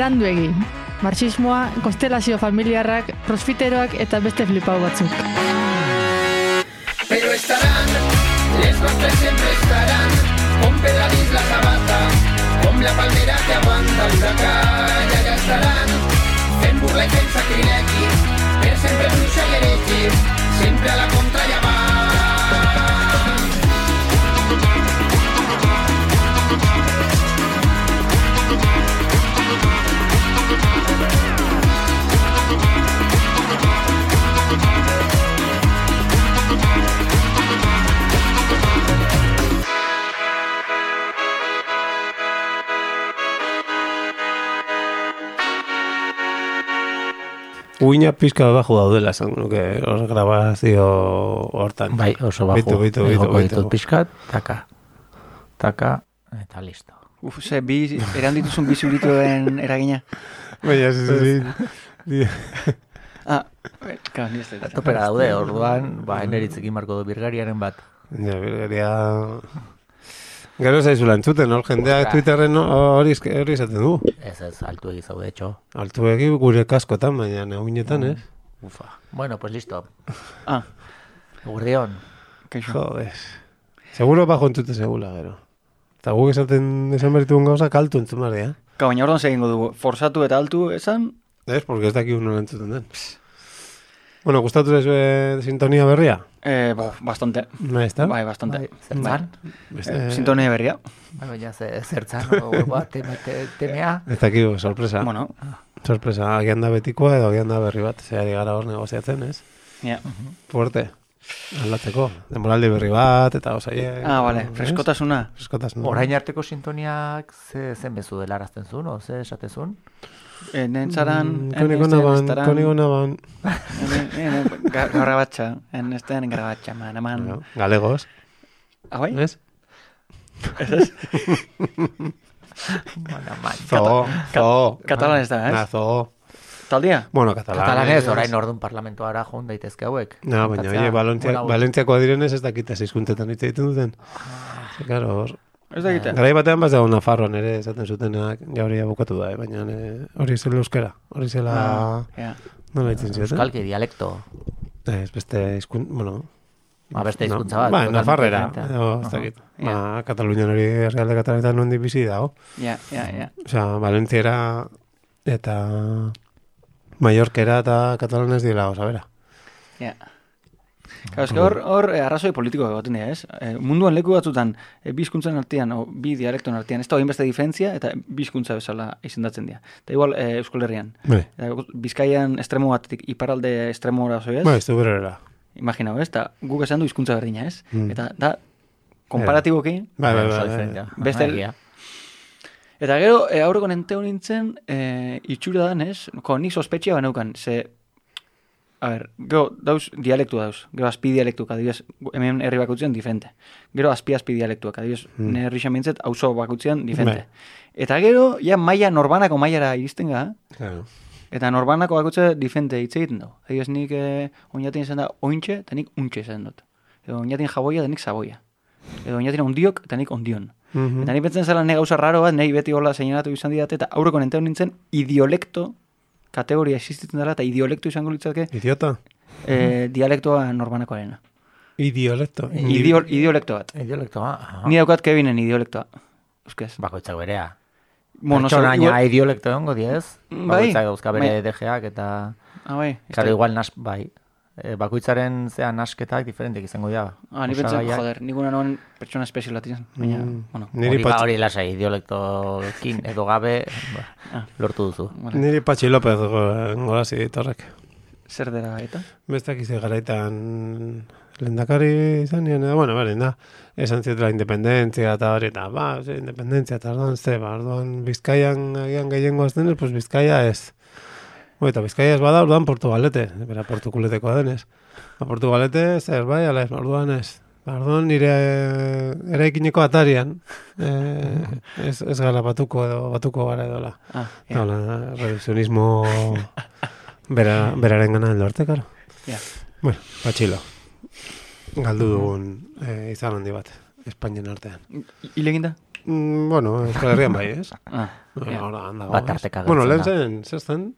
beranduegi. Marxismoa, konstelazio familiarrak, prosfiteroak eta beste flipau batzuk. Pero estarán, les que siempre estarán, con Pedradís la sabata, con la palmera que aguanta el huracán, ya ya estarán, en burla y en sacrilegi, per sempre bruixa i heretgi, sempre a la contra i Uina pizka bajo daudela, esan nuke hor grabazio hortan. Bai, oso bajo. Bitu, bitu, bitu, bitu. ditut pixkat, taka. Taka, eta listo. Uf, ze, bi, eran dituzun bi zurituen eragina. Baina, ez, ez, ez, Ah, ka, ni ez dut. Topera daude, orduan, ba, eneritzekin marko du birgariaren bat. Ja, birgaria... Gero zaizula entzuten, hor jendea Ura. Twitterren hori hori esaten du. Ez ez, altu egizaude, etxo. Altu egi gure kaskotan, baina neuinetan, ez? Ufa. Bueno, pues listo. Ah, Gurdion. kaixo. Joder. Seguro bajo entzute segula, gero. Eta guk esaten esan berrituen gauza kaltu entzun dira. Ka, baina orduan segingo dugu. Forsatu eta altu esan, Ez, porque ez dakik nola entzuten den. Bueno, gustatu zaizu eh, sintonia berria? Eh, bo, bastante. Nahi, ezta? Bai, bastante. Bai, zertzan? Beste, Eh, sintonia berria. Bai, baina ze- zertzan, o, teme, te, temea. Ez dakik, sorpresa. Bueno, Sorpresa, agian da betikoa edo agian da berri bat. Zehari gara hor negoziatzen, ez? ja. Fuerte. Aldatzeko. Demoraldi berri bat, eta osaie. Ah, vale, freskotasuna. Freskotasuna. Orain arteko sintoniak ze, zen bezu delarazten zuen, o ze esatezun? Eh, Nentzaran, Mm, Koniko naban, koniko naban. Garrabatxa, en este garrabatxa, man, man. No, Galegos, Ah, bai? ez? Bueno, man. Zoo, zoo. Katalan ez da, ez? zoo. Taldia? Bueno, katalan. Katalanez, orain ordun parlamentoara joan daitezke hauek. No, baina, oie, Valentzia, Bueno, Valentziakoa direnez ez dakita zeizkuntetan hitz egiten duten. Ze, claro, hor. Ez da egiten. Garai batean bat dago Nafarroan ere esaten zutenak, ja hori abukatu da, eh, baina eh, hori zela euskera. Hori zela, Ja. nola ditzen zioten? Euskalki dialekto. Ez, beste izkun, bueno, Ba, beste no, hizkuntza bat. Ba, Nafarrera, edo, ez dakit. Ba, Katalunian hori herrialde katalanetan nondi bizi dago. Ja, ja, ja. Osea, Valentziera eta Mallorquera eta katalanez dira, osa, bera. Ja. Claro, es que hor, hor eh, arrazoi politiko egoten dira, ez? Eh, munduan leku batzutan eh, bi hizkuntzen artean, o bi dialekton artean, ez da beste diferentzia, eta bi hizkuntza bezala izendatzen dira. Eta igual, eh, Euskal Herrian. Eta, Bizkaian estremo batetik iparalde estremo ez? bai, ez du berera. Imaginau, ez? Eta guk esan du hizkuntza berdina, ez? Mm. Eta da, komparatiboki, Bai, bai, Oso bai, diferentea. bai. Beste- Aha, egia. Eta gero, e, aurreko nenteo nintzen, e, itxura dan, ez? Ko, nik sospetxia baneukan, ze... A ber, gero, dauz, dialektu dauz. Gero, azpi dialektuak, adibidez, hemen herri bakutzean, diferente. Gero, azpi azpi dialektuak, adibidez, Hmm. mm. herri xamintzet, auzo bakutzean, diferente. Bai. Eta gero, ja, maia norbanako maiara iristen ga, Claro. eta norbanako bakutze diferente hitz egiten du. Adibidez, nik eh, oinatin izan da ointxe, eta nik untxe izan dut. Edo oinatin jaboia, eta nik zaboia. Edo oinatin ondiok, eta nik ondion. Mhm. Eta ni pentsen zela ne gauza raro bat, nahi beti hola seinalatu izan didate, eta aurreko nenteo nintzen idiolekto kategoria existitzen dela, eta idiolekto izango litzake Idiota? e, dialektoa norbanakoarena. Idiolecto. Idio, idiolekto bat. Idiolektoa. aha. Ni daukat Kevinen idiolektoa. Euskaz. Bakoitzak berea. Bueno, Pertsonaia igual- idiolekto egongo diez. Bai. Bakoitzak dauzka bere Bai. DGak eta... Ah, bai. da- igual nas, bai. E, bakoitzaren zean nasketak diferentek izango dira. Ah, ni pentsen, Osagaiak. joder, nikuna noen pertsona espezialat izan. Baina, Mm. bueno. Niri, Hori, ba, hori lasai, idiolektokin edo gabe ba, Ah. lortu duzu. Vale. niri Patxi López go- golazi ditorrek. Zer dela eta? Bestak izi garaitan lendakari izan nien, edo, bueno, beren da, esan zietela independentzia eta hori, eta, ba, independentzia, eta orduan, ze, ba, orduan Bizkaian agian gehiengo denez, pues Bizkaia ez. Eta Bizkaia ez bada, orduan Portugalete, bera Portukuletekoa denez. Ba, Portugalete, zer, bai, ala ez, orduan ez. Ba, orduan nire eh, eraikineko atarian, eh, ez, ez gara batuko edo, batuko gara edola. Ah, ja. Hola, revisionismo bera, beraren gana heldu arte, karo. Ja. Bueno, patxilo. Galdu dugun eh, izan handi bat, Espainian artean. Hile eginda? Mm, bueno, Euskal Herrian bai, ez? Ah, tarteka Bueno, lehen gertzen zen, zer zen?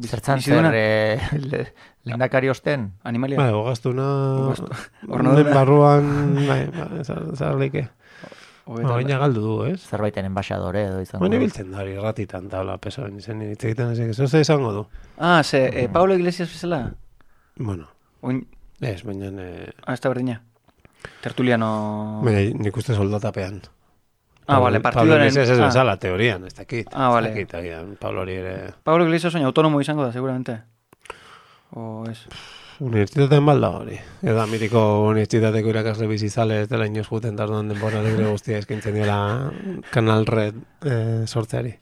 Zertzan biziduna? zer eh, le- lehendakari osten? Animalia. Bai, ogaztuna... Ogastu- Den Hornadura. barruan, bai, bai, zar- Ba, Baina galdu du, ez? Zerbaiten enbaixadore edo izango. Baina du. biltzen da hori ratitan tabla pesoen izen hitz egiten hasi, eso ze izango du. Ah, ze, eh, Pablo Iglesias bezala? Bueno, Oin, ez, baina eh, ah, ez da berdina. Tertuliano... baina nik uste soldatapean. Ah, Pablo- vale, Pablo partiduaren... Iglesias ez ah, bezala, teorian, ez dakit. Ah, vale. Ez dakit, Pablo hori ere... Pablo Iglesias oin autonomo izango da, seguramente. O ez... Unibertsitatean balda hori. Edo amitiko unibertsitateko irakasle bizizale ez dela inoz juten tarduan denbora libre guztia eskintzen diola Kanal Red eh, sortzeari.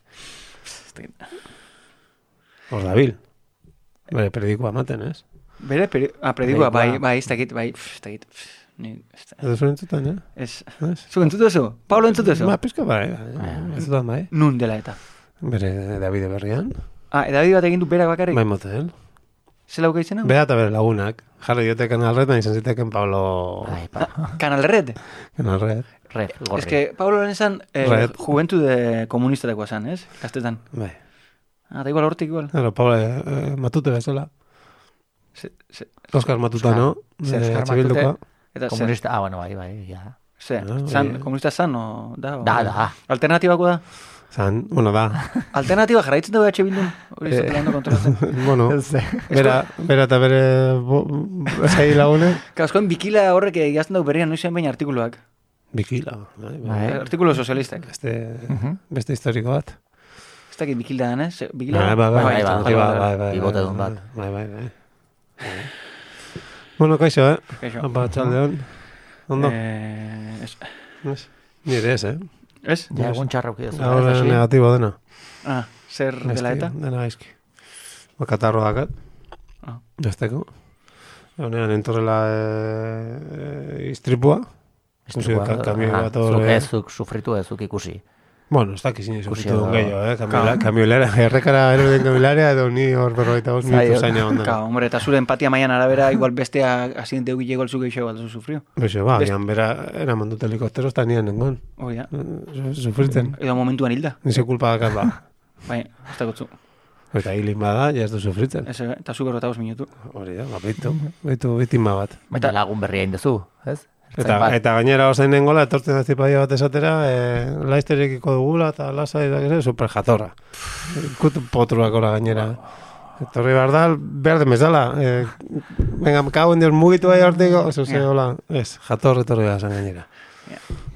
Hor dabil. Bere periodikoa ematen, ez? Bere, peri... ah, predikoa, bai, Predikoa. bai, ez dakit, bai, ez dakit, ni, Edo zuen entzuten, eh? ez... Ez? Zu, entzutu zu? Pablo entzutu zu? Ba, pizka bai, bai. Ez da bai. Nun dela eta. Bere Davide berrian. Ah, edabide bat egin du berak bakarrik? Bai motel. Zela uka izena? Bea eta bere lagunak. Jarri diote Kanal Red, baina izan ziteken Pablo Bai, pa, Kanal Red. Kanal Red. red, gorri. Ez que Pablo lehen esan, eh, Red. juventude komunistetakoa zan, ez? Gaztetan. Bai. Ah, da igual hortik igual. Claro, Pablo eh, eh, matute bezala. Se, se, Oskar Matuta, no? Zer, Eh, Oskar Etxe Bildukoa. Eta komunista, ah, bueno, bai, bai, ja. Ze, san, zan, bai. komunista zan, o, da? O, da, da. Alternatibako da? San, bueno, da. Alternatiba jarraitzen dugu EH Bildu? Hori eh, zutelando bueno, bera, bera eta bere bo, zei lagune. Kaskoen bikila horrek egazten dugu berrian noizean bain artikuluak. Bikila. Bai, bai. Artikulu sozialistak. Beste, uh -huh. beste historiko bat. Ez dakit bikila danez? Bikila? Bai, bai, bai. Bai, bai, bai. Bai, bai, bai. Bai, bai, bai. Bueno, kaixo, eh? Kaixo. Apa, txaldeon. Ondo? Eh, ez. Ez. Nire ez, eh? Ez? Ja, egun txarrauki duzu. Ahora ez, hasi? negatibo dena. Ah, zer dela eta? Dena gaizki. Bakatarro dakat. Ah. Jazteko. Honean entorrela e, e, istripua. Ikusi Istripua, ka- kamioi ah, bat hor, Zuk eh. ez, zuk sufritu ez, zuk ikusi. Bueno, ez dakiz inoiz ikusitu duen gehiago, eh? Kamiola, kamioilera, errekara erorden kamioilaria edo ni hor berrogeita bost minutu eh. zaina onda. Ka, hombre, eta zure empatia maian arabera, igual bestea asidente eugile golzu gehiago alduzu sufrio. Bexo, ba, Best- bera, eraman dut helikoptero, eta nien nengon. Oh, ja. Eh, Sufritzen. Edo momentuan hilda. Nize kulpa dakat ba. Bai, ez dakotzu. Eta hilin bada, ja ez du sufritzen. Ez, eh, eta zu berrota minutu. Hori da, ba, bitu, bitu bitima bat. Baina lagun berria indezu, ez? Eta, bat. eta gainera osain nengola, etortzen da bat esatera, e, laizterekiko dugula, eta lasa eta gero, super jatorra. Kut potruak ora gainera. Etorri behar da, behar den bezala. E, venga, me cago en Dios, mugitu bai hortiko, oso ze, Ja. hola, ez, jator etorri behar zen gainera.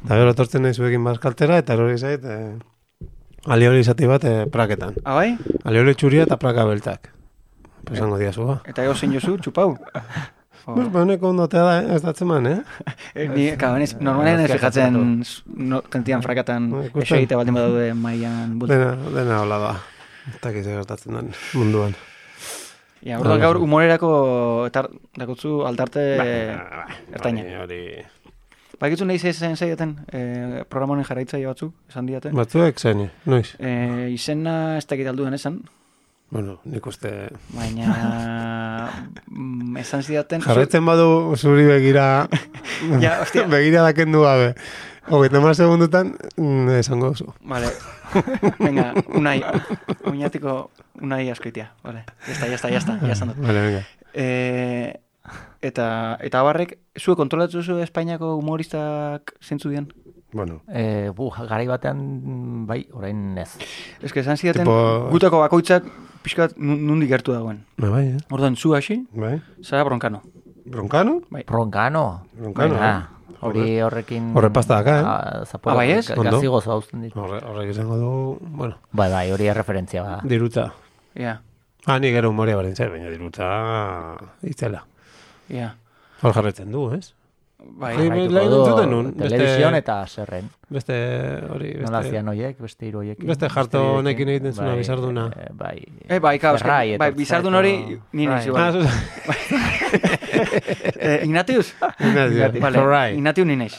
Eta gero etortzen nahi zuekin bazkaltera, eta hori zait, e, alioli izati bat e, praketan. Ah, bai? Alioli txuria eta praka beltak. Pesango diazu, ba. Eta ego zein jozu, txupau. Pues ba, neko ondotea da, ez datzen eh? ni, ka, benez, normalen ez fijatzen no, kentian frakatan eso egitea baldin badaude maian bulta. Dena, dena hola da. Eta kizik gertatzen den munduan. Ja, urduan gaur humorerako etar, dakutzu aldarte ertaina. Hori... Ba, egitzu nahi zezen zaiaten e, eh, programonen jarraitzaia batzuk, esan diaten. Batzuek zaini, noiz. E, izena ez dakit alduen esan, Bueno, nik uste... baina mm, esan zidaten... Jarretzen badu zuri begira... Ja, hostia. begira dakendu gabe. Hogeita mar segundutan, mm, esango duzu. Vale. Venga, unai. Oinatiko unai askoitia. Vale. Ya está, ya está, ya está. Ya dut. Vale, venga. Eh, eta, eta barrek, zuek kontrolatzen zu Espainiako humoristak zentzu dian? Bueno, E, bu, garai batean, bai, orain ez. Ez que esan zidaten, Tipo- gutako bakoitzak pixkat nu- nundik gertu dagoen. ba, bai, eh? Orduan, zu hasi, Bai. zara bronkano. Bronkano? Bronkano. Bronkano, Baina, Hori horrekin... Horre pasta daka, eh? Ah, zapora, Ah, bai ez? Gazi gozo hauzten ditu. Horre, horrek izango du, bueno, Bai, bai, hori erreferentzia ba. dirutza. Ja, Ah, ni gero humoria baren zer, baina dirutza itzela. ja. Hor jarretzen du, ez? Bai, bai, bai, Telebizion eta zerren. Beste, hori, beste... Nola zian oiek, beste hiru oiek. Beste jarto honekin egiten zuna, bai, bizarduna. Eh, eh, bai, eh, bai, ka, bai, bai, bizardun hori, ni izu. Bai. Ah, eh, Ignatius? Ignatius, vale, Ignatius ninez.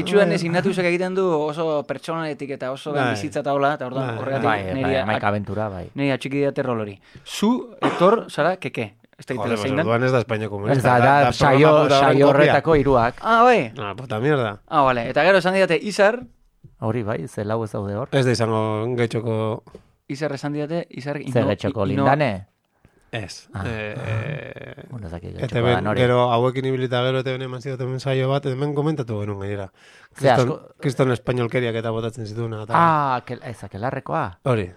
Itxuan ez Ignatiusek egiten du oso pertsonanetik eta oso ben bizitza eta hola, eta orduan horregatik nire... Bai, bai, amaika aventura, bai. Nire atxiki diaterrol hori. Zu, etor, zara, keke. Ez da Joder, zein orduan ez da Espainia Ez komunista. da, da, saio, horretako hiruak. Ah, bai. Ah, puta mierda. Ah, vale. Eta gero esan didate Izar, Hori bai, ze lau ez daude hor. Ez da izango getxoko... Izar esan didate, Izar... Ze getxoko lindane. Ez. Ah. Eh, Bueno, zaki Eta ben, gero hauekin ibilita gero eta bene eman zidaten saio bat, hemen komentatu genuen gainera. Kriston, asko- kriston espainolkeriak eta botatzen zituna. Eta, Ah, kel, ez akelarrekoa. Hori,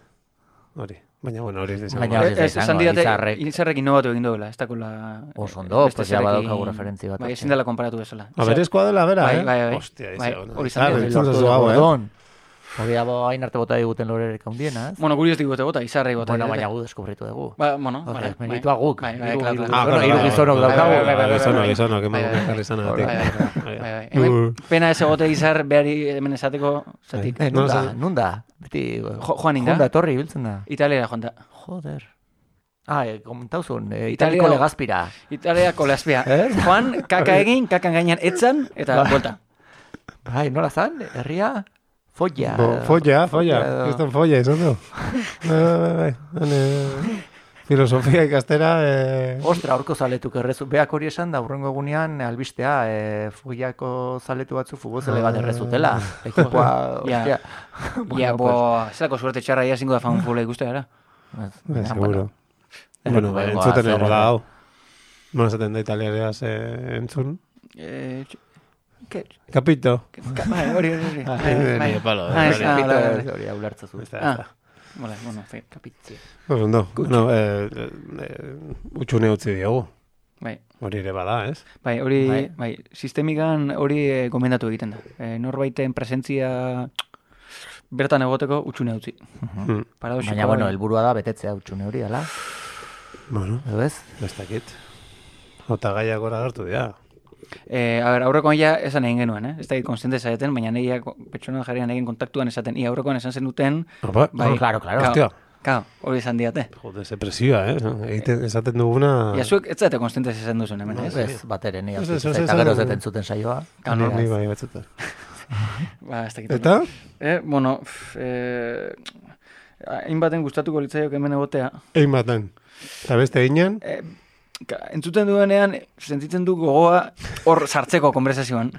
hori. Baina, bueno, hori ez da izango. Baina hori ez da Ez, Izarrek. Izarrek inobatu egin duela, ez dakola... Oso ondo, pues ja zerekin- badaukagu referentzi bat. Bai, ezin dela konparatu bezala. A berezkoa dela, bera, Bai, eh? bai, bai. Ostia, Bai, izo, hori izan entzun Lortu Hori abo hain arte bota diguten lorerek handiena, ez? Bueno, guri ez digute bota, Izarrek bota. Bueno, baina gu deskubritu dugu. Ba, bueno, Hori, vale, meritua guk. Bai, bai, hiru-. Ah, gizonok Bai, daukagu. bai, bai, bai, bai, Gizonok, bai, gizonok, bai, bai. Bai, bai, bai, Bai. pena ez egote Izar behari hemen esateko, zatik. Eh, nunda, nunda. Beti, Jo- joan inda? Honda etorri biltzen da. Italiara joan da. Joder. Ah, e, komentauzun, e, Italia- italiko legazpira. Italia kolazpia. Eh? Joan, kaka egin, kakan gainean etzan, eta buelta. Bai, nola zan, herria? Folla. Bo, folla, folla. Kriston folla, izan du. Bai, bai, bai, bai. Hane, filosofia ikastera, eh... Ostra, horko zaletuk errezu. Beak hori esan da, urrengo egunean albistea, e, follako zaletu batzu futbozele bat errezutela. Ekipoa, Ja. ostia. Ja, Bueno, bo, zelako suerte txarra ia zingo da fan fula ikuste gara. pues, Bai, ja, seguro. Bueno, entzuten egon da, hau. Nola esaten da italiareaz eh, entzun. Eh, Kapito. bai, hori, hori, hori. Bai, palo, Ah, hori. ah, hori ulertza zu. Da, Ah. ez da. Vale, bueno, fe, Kapitzi. Ondo, bueno, eh, eh, utxune utzi diogu. bai. Hori ere bada, ez? Bai, hori, Bai. bai, sistemikan hori eh, gomendatu egiten da. Eh, norbaiten presentzia bertan egoteko utxune utzi. Hmm. Paradoxikoa Baina, bueno, helburua da betetzea utxune hori, ala? Bueno, Edo ez? ez dakit. Ota gaiak gora hartu dira. Eh, a ber, aurrekoan ja esan egin genuen, eh? Ez da konstiente zaeten, baina negia pertsona jarrian egin kontaktuan esaten. Ia aurrekoan esan zenuten, Opa, bai. claro, claro. Kao, Hostia. kao, hori esan diate. Jode, ze presioa, eh? Egiten, esaten duguna... Ja, zuek ez zaite konstiente esan duzun hemen, ez? Ez, ni hau ez, ez, eta gero ez. zuten saioa. Kao, Ni- no, ni bai, batzutan. Ba, ez dakit. Eta? Eh, bueno, eh, hainbaten gustatuko litzaiok hemen egotea. Egin baten. Eta beste ginen, Eh, entzuten duenean, sentitzen du gogoa hor sartzeko konversazioan.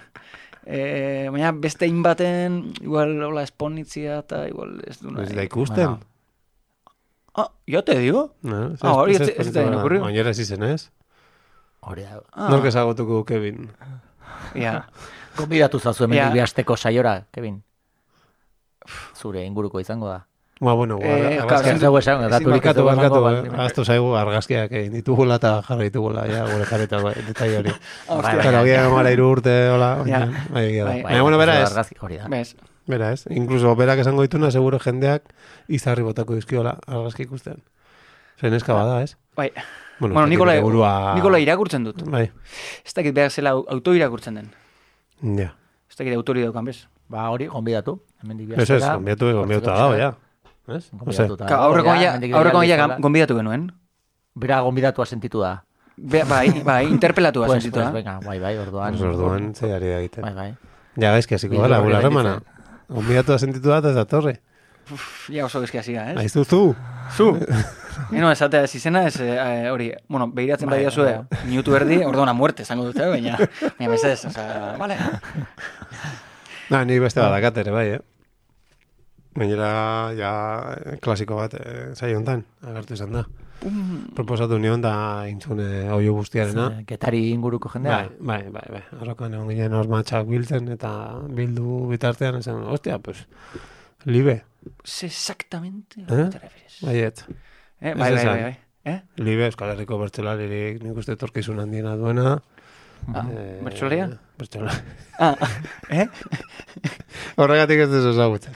Eh, baina beste hainbaten, igual, hola, esponitzia eta igual ez du ez da nahi. ikusten. Bueno. Ah, yo te digo? No, Ah, hori ez- ez da irakurri. Oinera ez izen, ez? Hori da. Ah, Nork ezagutuko du Kevin. ja. Gonbidatu zazu hemen yeah. asteko saiora, Kevin. Zure inguruko izango da. Ba, bueno, Eh, eh, argazkiak... Zeu esan, daturik ez Barkatu, baldin- Aztu zaigu argazkiak egin ditugula eta jarri ditugula, ja, gure jarrita bai, detai hori. Pero gira gamara iru urte, hola, bai, da. Bai. Baina, bueno, bera ez, hori da. Bera ez. Incluso berak esango dituna, seguro jendeak izarri botako dizkiola argazki ikusten. Zer neska bada, ez? bai. Bueno, Bueno, Nikola, burua... Nikola irakurtzen dut. Bai, Ez dakit behar zela au- auto irakurtzen den. ja. Ez dakit autori daukan bez. Ba, hori, gonbidatu. Hemen Ez ez, gombiatu, gombiatu dago, ja. Ez? Ose, Ka, aurreko gaia, aurreko gaia gonbidatu genuen. Bera gonbidatua sentitu da. Be, bai, bai, interpelatu Pues, sentitu pues, da. venga, bai, bai, orduan. pues orduan zeiari da egiten. Bai, bai. Ja, gaizki hasiko Bide gara, horri gula remana. gainditzen. Gombiatu da sentitu da, ez datorri. Ja oso gezki hasi da, ez? Aizu zu. Zu! Eno, esatea ez izena, ez eh, hori, bueno, behiratzen bai, badia zue, minutu erdi, orduan a muerte, zango dute, baina, baina bezez, oza, vale. Na, ni beste badakat ere, bai, eh? Gainera, ja, klasiko bat, eh, zai hontan, agertu izan da. Proposatu nion da intzune oio guztiarena. Getari inguruko jendea. Bai, bai, bai, bai. Arrokan egon ginen hor matxak biltzen eta bildu bitartean esan, hostia, pues, libe, exactamente Eh? baiet. Eh, bai, bai, bai, bai. Eh? Libe, Euskal Herriko bertsolaririk nik uste torkizun handiena duena. Ah, Eh? Bertsola. Ah, eh? Horregatik ez dezu ezagutzen.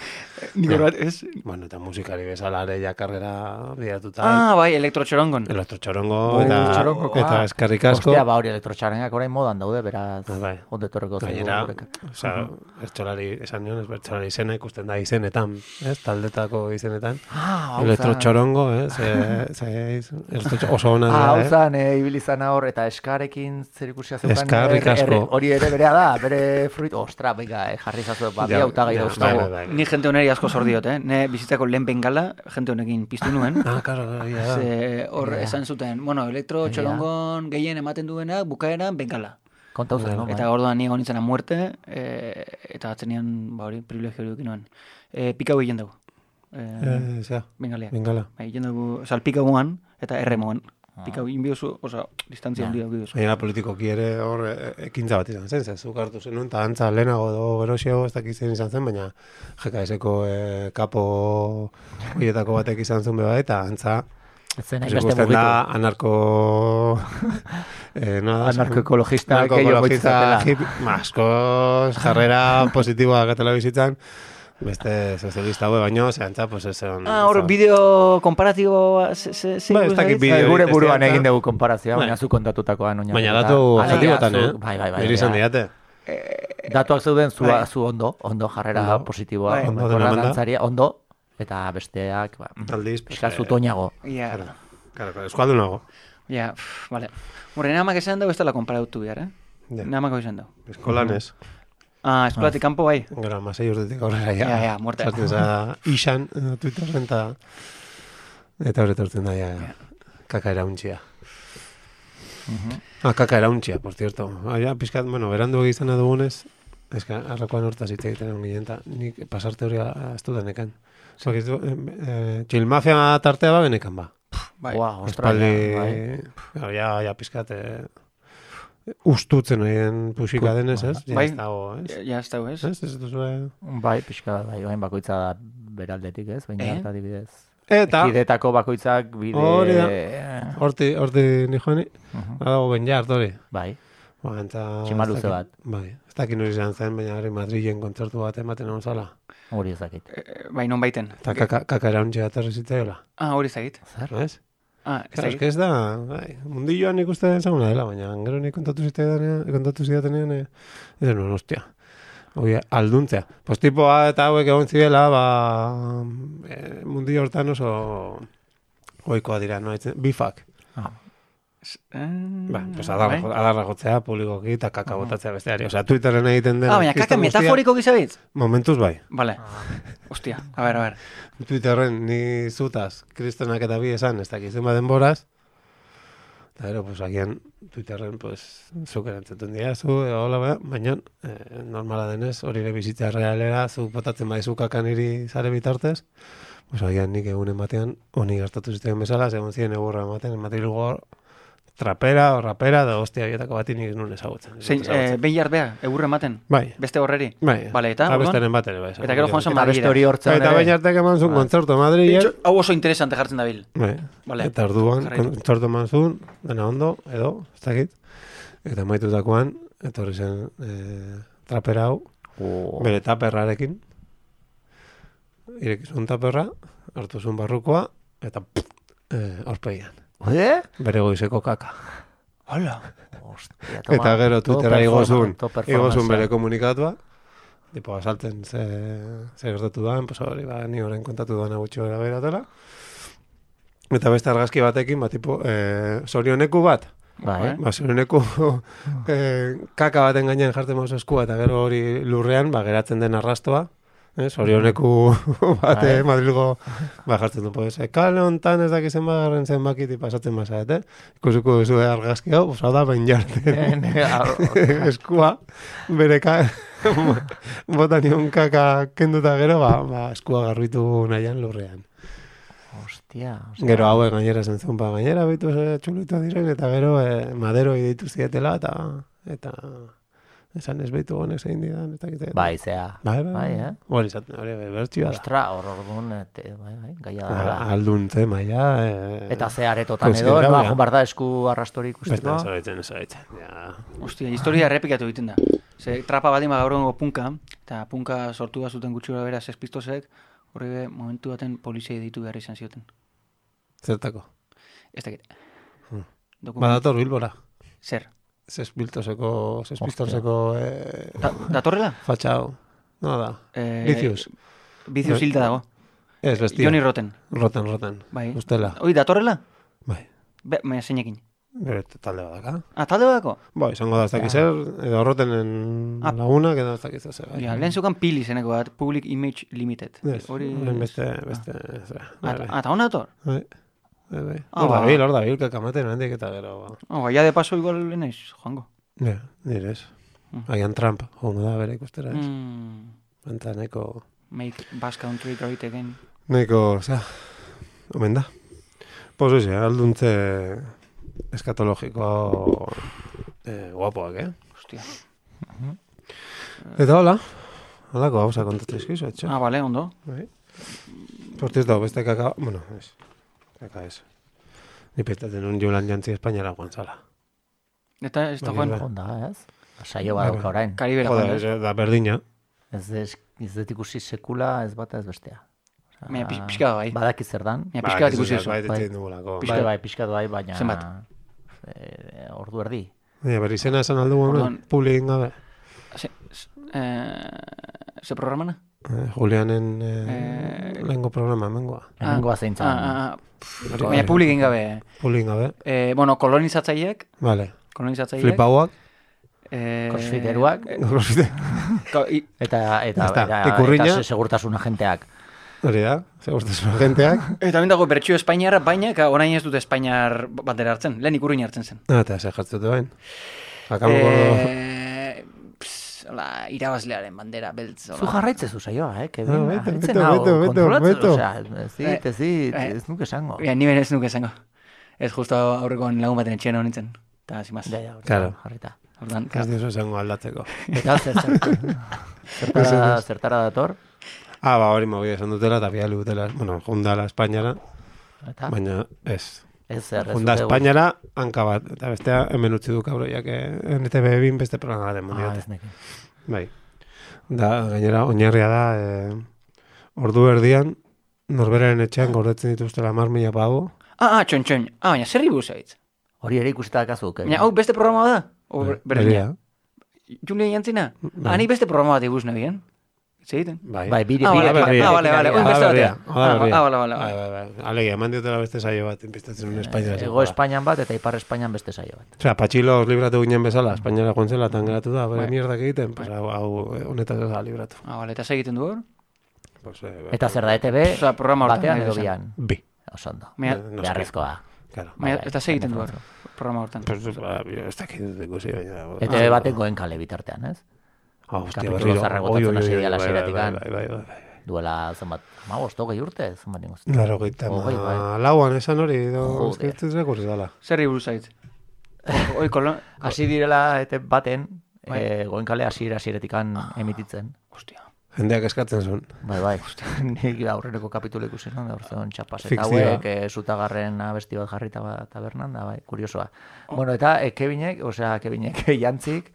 Nik bat, ez? Bueno, eta musikari bezala ere ja karrera bidatuta. Ah, bai, elektrotxorongon. Elektrotxorongo Bai, eta, elektrotxorongokoa. eta eskarrik asko. Hostia, ba hori elektrotxarengak orain modan daude, beraz, Ah, bai. ondo etorreko zaigu Gainera, gureka. osea, bertsolari, esan nion, ez bertsolari izena ikusten da izenetan, ez, taldetako izenetan. Ah, hau. Elektrotxorongo, ez, e, ze, elektrotxo- oso ona Ah, da, hau eh? zan, e, ibili zana hor, eta eskarekin zer ikusia zeukan. Eskarrik herri- asko. Hori ere berea da, bere fruit, ostra, bega, eh, jarri zazu, ba, bi Ja, hautagai ja, dauzkagu. bai, bai. Ni jente honeri asko zordiot, eh? Ne bizitzako lehen bengala, jente honekin piztu nuen. Ah, claro, claro, ya da. Ze hor esan zuten, bueno, elektro Ja. txolongon gehien ematen duena, bukaeran bengala. Kontau zen, no? Eta orduan ni egon nintzen a muerte, e, eta atzenean, ba hori, privilegio dukin nuen. E, pikau egin dugu. E, Eh, zea, bengaleak. bengala. Bai, egin dugu, oza, pikauan eta erremoan. Ah. Pikau inbiozu, oza, distantzia handi dugu duzu. Baina politikoki ere hor eh, ekintza bat izan zen, ze zuk hartu zenuen, eta antza lehenago edo geroxeago ez dakit zein izan zen, baina JKS-eko eh, kapo horietako batek izan zuen beba, eta antza zen, hainbeste ikusten da anarko... eh, no da, Anarkoekologista, Narko gehiago ekologista, hip, askoz, jarrera positiboa gatela bizitzan, beste sozialista hue baino, zehantza, pues ez zen... Ah, hor, bideo komparatibo, Bai, ez dakit bideo... bideo- Gure buruan egin dugu konparazioa, Bai. baina zu kontatutakoan oinarrituta. Baina datu objetibotan, eh? Bai, bai, bai. Niri izan bai. diate. Datuak zeuden zu, Bai. zu ondo, ondo jarrera Ondo. positiboa, Bai. Ondo manda. dantzaria, ondo, eta besteak, ba, Aldiz, pues, eskazu eh, toñago. Ja, Claro, claro, eskualdu nago. ja, vale. Nire amak esan dugu ez dela konparautu behar, eh? Ja. Nire amak esan dugu. Eskolan ez. Ah, eskolatik kanpo bai. Gero, amasei urtetik aurrera, ja. Ja, ja, muerte. Sartzen za, isan, eh, Twitterren, eta... Eta hori etortzen da, ja, kaka erauntxia. Ah, kaka erauntxia, por cierto. Ah, ja, pizkat, bueno, berandu egizena dugunez, ez que, arrakoan hortaz hitz egiten egon ginen, eta nik pasarte hori ez dudan ekan. Ez du, eh, eh, chill mafia tartea ba benekan ba. Bai. Ua, ostra, Espaldi, ja, bai. ja, ja, ja pizkat, eh, ustutzen horien pusika denez, ez? Ja, Bai. ez dago, ez? Ja, ez dago, ez? Ez, ez duzu, Bai, pixka, bai, oain bakoitza da beraldetik, ez? Baina, Eh? eta adibidez. Eta, Kidetako bakoitzak bide... Hori da. horti, horti ni joani, Mhm. badago ben jart hori. Bai, Ba, eta... Txima luze ez dakit- bat. Bai, ez dakit nori izan zen, baina hori Madrilen kontzertu bat ematen egon zala. hori ezakit. Eh, Bai, non baiten. Eta kaka, kaka erauntxe aterri zitzaiola, Ah, hori zagit. Zer? ez? Ah, Claro, es que ez da, bai, mundilloan ikusten ezaguna dela, baina gero nik kontatu zitzaidanean, kontatu zidatenean, eh, ez denuen, ostia. Hoi, alduntzea. Pues tipoa eta hauek egon zirela, ba, eh, mundillo hortan oso goikoa dira, no? Bifak. Eh, Ba, pues adarra, bai. adarra jotzea publikoki eta kaka botatzea besteari. Osea, Twitterren egiten den... Ah, baina kaka metaforiko gizabitz? Momentuz bai. Vale. Hostia, a ver, a ver. Twitterren ni zutaz, kristenak eta bi esan, ez dakizen denboraz. Eta gero, pues, agian Twitterren, pues, zuk erantzuten dira, zu, hola, ba, baina, eh, normala denez, hori ere bizitza realera, zu botatzen bai kakan niri zare bitartez, pues, agian nik egunen batean, honi gertatu zitzen bezala, segun ziren egurra ematen, Madrilgo trapera o rapera, da hostia, bietako bat nik nun ezagutzen. Zein, eh, behin jarbea, egurre ematen? Bai, Beste horreri? bai. Vale, eta, Eta besteren bat ere, bai. Eta gero joan zen Eta beste hori hortzen Eta baina artek eman zuen kontzertu Madrilen. Bitxo, Hau oso interesante jartzen dabil. Bai. Vale. Eta orduan, kontzertu eman zuen, dena ondo, edo, ez dakit. Eta maitutakoan, etorri zen eh, trapera hau, Oh. bere taperrarekin. Irekizun taperra, hartu zuen barrukoa, eta pff, eh, aurpegian. Eh? Bere goizeko kaka. Hola. Hostia, toma. eta gero To Twittera igo performa- zuen, to igo zuen performance. bere komunikatua, tipo, asalten ze, ze gertatu da, pues hori, ba, ni horren kontatu da gutxi gara beratela. Eta beste argazki batekin, ba, tipo, eh, zorioneku bat, Bai. Ba, zorioneku eh, kaka baten gainean jartzen mauz eskua eta gero hori lurrean, ba, geratzen den arrastoa. Eh, zorioneku bate Bai. Madrilgo ba, jartzen du. Pues, eh, kale hontan ez dakizen bagarren zenbakiti pasatzen bazaet, eh? Ikusiko duzu eh, argazki hau, pues, hau da ben jarten eskua, bere ka... bota nion kaka kenduta gero, ba, ba, eskua garbitu nahian lurrean. Hostia. osea, Gero hauek gainera zentzun, ba, gainera bitu ze txulito diren, eta gero e, madero ditu zietela, eta, eta esan ez behitu honek zein didan, eta gite. Bai, zea. bai, bai, bai, eh? Hori izaten, hori bertxioa da. Ostra, hor orduan, ete, bai, bai, gaia da. Aldun tema, ja. E, Eta ze aretotan edo, Konsiderable. noa, joan behar da esku arrastori Beste, ikusteko. ez horitzen, ez horitzen, ja. Hostia, historia errepikatu egiten da. Ze trapa baldin ba gaur punka, eta punka sortu da zuten gutxi bera Sex Pistolsek, horre be, momentu baten polizia ditu behar izan zioten. Zertako. Ez dakit. Hmm. Badator bilbora. Zer? Zespiltoseko, zespistoseko e, Da, datorrela? fatxa hau. No da. Eh. Vicious Bai. hilda dago. Ez, bestia. Johnny Rotten. Roten, roten. Bai. Ustela. Hoi, datorrela? Bai. Be, me zeinekin. bere talde badaka. Ah, talde badako? Ba, izango da ez dakiz zer, edo horrotenen Ah. lagunak edo ez dakiz zer. bai. Ja, lehen zukan pili zeneko bat, Public Image Limited. Ez, Hori... beste, beste. Ah, Bai, ta- bai. ah, hona dator? Bai, bai, bai. Ah, Hor ba. dabil, hor dabil, kakamaten handik eta gero, ba. Oh, ba, ya de paso igual lenaiz, joango. Ja, nire ez. Mm. Agian Trump, joango da bere ikustera ez. Mm, Eta neko, make Basque Country great again. neko, osea, omen da. Pues oize, alduntze eskatologiko eh, guapoak, eh? Hostia. Eta hola, holako gauza kontatzen izkizu, etxe. Ah, vale, ondo. Bai. Por cierto, beste kaka, bueno, ez. Kaka ez. Ni pestatzen un Jolan Jantzi Espainiara guan zala. Eta ez da Bai, joan, bai. Onda, ez? Saio badauka orain. Karibera Joder, joan, ez, da berdina. Ez ez, ez dut ikusi sekula ez bata ez bestea. Pix- pixka da bai. Badaki zer dan. Ja, pixka bat Ba, ikusi duzu. Bai, Bai. bai. Pixka- Bai, bai, pixka bai, baina... Zenbat? Eh, ordu erdi. Baina, berri zena esan aldu hemen, Orduan- publikin gabe. Se, se, eh, ze programana? Eh, Julianen eh, Eh, lehengo programa hemengoa. Hemengoa zein zan. Ah, ah, baina publikin gabe. Publikin gabe. Eh, bueno, kolonizatzaileek, Vale. kolonizatzaileek. Flipauak. Eh, Crossfiteruak. eh, Crossfite. ko- i- Eta, eta, eta, Ikurriña. eta se- segurtasun agenteak. Hori da, segurtasun agenteak. Eta hemen dago bertxio Espainiarra, baina orain ez dute Espainiar bandera hartzen, lehen ikurrin hartzen zen. Ah, eta ze jartzen dute bain. Gordo. Eh, hola, irabazlearen bandera beltz. hola. Zu jarraitzezu saioa, eh? Kevin, Ah, beto, beto, beto, beto, beto. osea, ez dit, ez dit, Eh, ez nuke esango. Ja, ni ez nuke esango. Ez justo aurrekoan lagun baten etxean hon nintzen. Eta, zimaz. Ja, ja, Claro. jarrita. Orduan, Ez diozu esango aldatzeko. Eta zer, zer, zertara, zertara dator, Ah, ba, hori mobi esan dutela, eta bidali dutela, bueno, jundala Espainiara, eta baina ez. Ez zer, ez Junda dute- Espainiara, hanka bat, eta bestea hemen utzi du kabro, jake NTV bin beste programa baten Ah, mundiate. ez. Bai. Da, gainera, oinarria da, eh, ordu erdian, norberaren etxean gordetzen dituztela mar mila pago. Ah, ah, txon, txon. Ah, baina, zer ribu zaitz? Hori ere ikusita dakazu, Kevin. Baina, hau beste programa da? O, ber- berdina? Julia jantzina? Bai. Ah, ni beste programa bat iguz nebien. Zegiten? Bai. Bai, bire, Ah, vale, bire, ah, vale, bire, vale, bire, oin bire. beste batea. Ah, vale, vale, Bai, bai, bai. Alegia, eman diotela beste saio bat, inpistatzen Espainia. Ego Espainian bat eta Ipar Espainian beste saio bat. Osea, patxilos libratu ginen bezala, Espainiara joan zela, tan geratu da, bere Bai. mierdak egiten, pues hau, hau eh, honetaz da libratu. Ah, vale, eta segiten du hor? Pues, eh, Eta zer da, ETB Osea, programa hortan. batean edo bian. Bi. Oso ondo. Baina, No sé. Beharrezkoa. Claro. eta segiten du hor, programa hortan. Pues, ba, ez dakit dut ikusi. ETB baten goen kale bitartean, ez? Ah, hostia, kapitulu Oi, botatzen hasi dira bai, bai, hasieratik. Bai, bai, bai, bai. Duela, zenbat, ama hogei urte, zenbat ningoz. Laro gaita, Hogei, bai. lauan esan hori, edo, Joder. ez dut rekurri dala. Zer ribu zaitz? Oi, kolon... Hasi direla ETB baten, Bai. eh, goen kale hasiera hasieretikan emititzen. Hostia. Jendeak eskatzen zuen. Bai, bai. Nik aurreneko kapitulu ikusi non, gaur zeon txapas. Eta hauek, e, zutagarren abesti bat jarrita bat tabernan, da, bai, kuriosoa. Bueno, eta e, Kevinek, osea, Kevinek jantzik,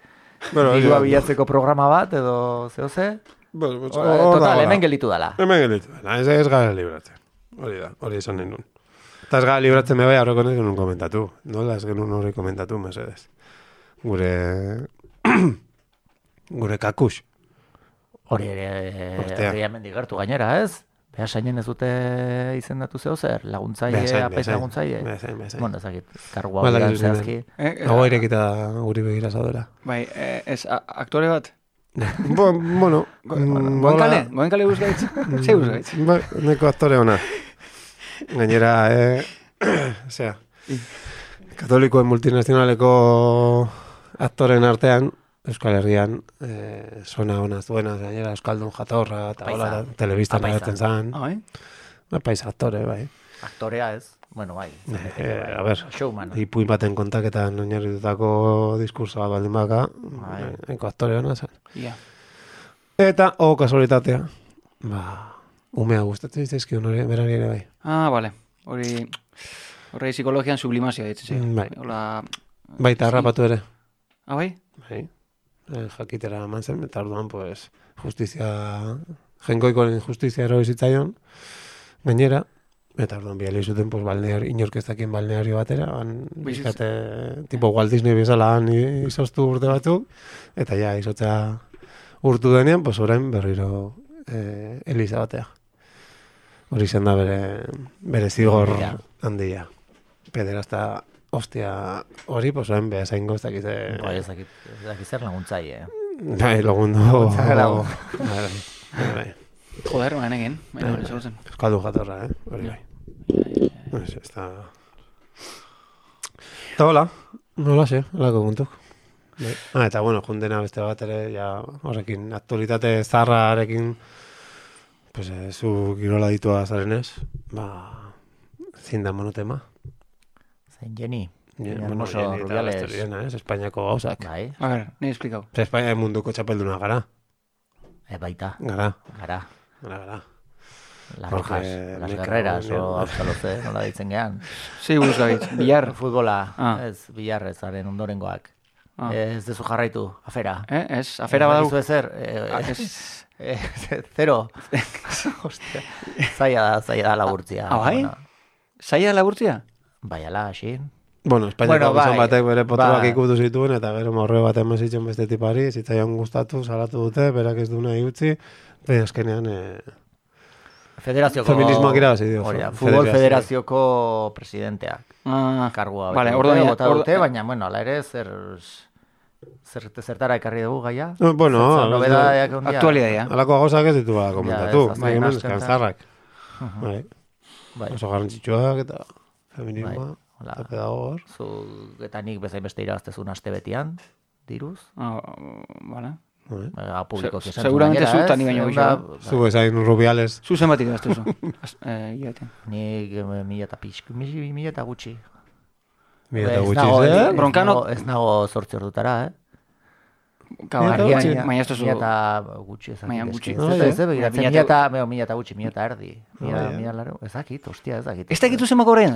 Bueno, dirua bilatzeko programa bat, edo zeo ze, Bueno, pues, O- dago total, da. hemen gelditu dala. Hemen gelditu. Ez, ez gara libratzen. Hori da, hori esan nahi nun. Eta ez gara libratzen me bai, aurreko nahi genuen komentatu. Nola ez genuen hori komentatu, mesedez. Gure... gure kakus. Hori ere, hori hemen digertu gainera, ez? Beha sainen ez dute izendatu zeo zer, laguntzaile, apet beasain. laguntzaile. Beasain, beasain. Bueno, ezakit, Bala, hori gizu zehazki. Eh, eh, Hau irekita guri begira zaudera. Bai, eh, ez, aktore bat? Bo, bueno, mm, Goen hola. kale? Goen kale guzgaitz? Ze guzgaitz? Bai, neko aktore ona. Gainera, eh, osea, katolikoen multinazionaleko aktoren artean, Euskal Herrian, eh, zona ona zuena, gainera Euskaldun jatorra, eta hola, telebistan paisa. agertzen zan. Ah, bai? Ba, paisa aktore, bai. Aktorea ez, bueno, bai. Eh, a ber, Showman. ipuin baten kontaketan oinarritutako diskurso bat baldin baka, Bai. eh, neko aktore ona zen. Ia. Eta, o kasualitatea, ba, umea gustatzen zitzaizkion hori, berari ere bai. Ah, vale. Hori... Horrei psikologian sublimazioa ditzen Mm, bai. Hola... Baita harrapatu ere. Ah, bai? Bai. Eh, jakitera eman zen, eta orduan, pues, justizia, jengoikoren justizia ero zitzaion, gainera, eta orduan biali zuten, pues, balneari, inorkeztakien balneario batera, Bizitz- bizkate, tipo Walt Disney bezala han i- izoztu urte batzuk, eta ja, izotza urtu denean, pues, orain berriro eh, Eliza batea. Hori izan da bere, bere zigor Handia. handia. Ostia, hori posoen beha zaingo ez dakite... Bai, ez dakit, ez dakit zer laguntzai, eh? Bai, lagundu... lagun. Bai, bai, bai. Joder, baina egin. Baina hori zagutzen. Euskaldu jatorra, eh? Hori bai. Ez, ez da... Eta hola, nola ze, holako kontuk. Bai. Ah, eta bueno, jundena beste bat ere, ja, horrekin, aktualitate zarrarekin, pues, eh, zu girola ditua zarenez, ba, zin da monotema. Zein Jenny. Ja, Jenny bueno, Hermoso eta Rubiales. horiena, ez, Espainiako gauzak. Bai, A ver, ni esplikau. Ze Espainia munduko txapelduna gara, e, baita, gara, gara. gara, gara. Las Jorge rojas, las guerreras, o Miguel. auskaloze, nola ditzen gehan. Zei buruz gabit, bilar. Futbola, Ah. ez, bilarrezaren ondorengoak. Ah. Ez dezu jarraitu, afera. Eh, ez, afera badau. Ez ezer, eh, Ah, ez. eh, zero. Ostia, zaila da, zaila da laburtzia. Ah, bai? Bueno, Zaila laburtzia? Bai, ala, hasi. Bueno, Espainiako Bueno, bai, batek bere potroak bai. ikutu zituen, eta gero morre bat eman zitzen beste tipari, zitzaion gustatu, salatu dute, berak ez du nahi utzi, baina azkenean, eh, Federazioko... Feminismoak irabazi dio, Hori Futbol federazio. Federazioko presidenteak. Ah, Kargua Vale, orduan ja- bota dute, baina, bueno, ala ere, zer... Zer, zertara ekarri dugu gaia? No, bueno, nobedadeak ondia? aktualidadea. alako gauzak ez ditu ba komentatu, ez, azken bai. Bai, Bai, oso garrantzitsuak eta feminismoa, hola. eta pedagogor. Zu, eta nik bezain beste irabaztezun aste betian, diruz. Ah, vale. Bai. Ba, publiko Se- seguramente zu eta ni baino gehiago. Zu ezain rubiales, Zu zenbat irabazte zu? Az- eh. Nik eh, mila eta pixk, mi- mila eta gutxi. mila eta gutxi nago- zer? ez Broncano- nago- zortzi ordutara, eh? Gutxi. baina ez duzu... Mila eta gutxi. Baina eske. gutxi. Ez ez, begiratzen, Mila eta- eta, mila eta gutxi, mila eta erdi. Mila, mila laro, ezakit, ostia, ezakit. Ez dakitu zenbako horrein?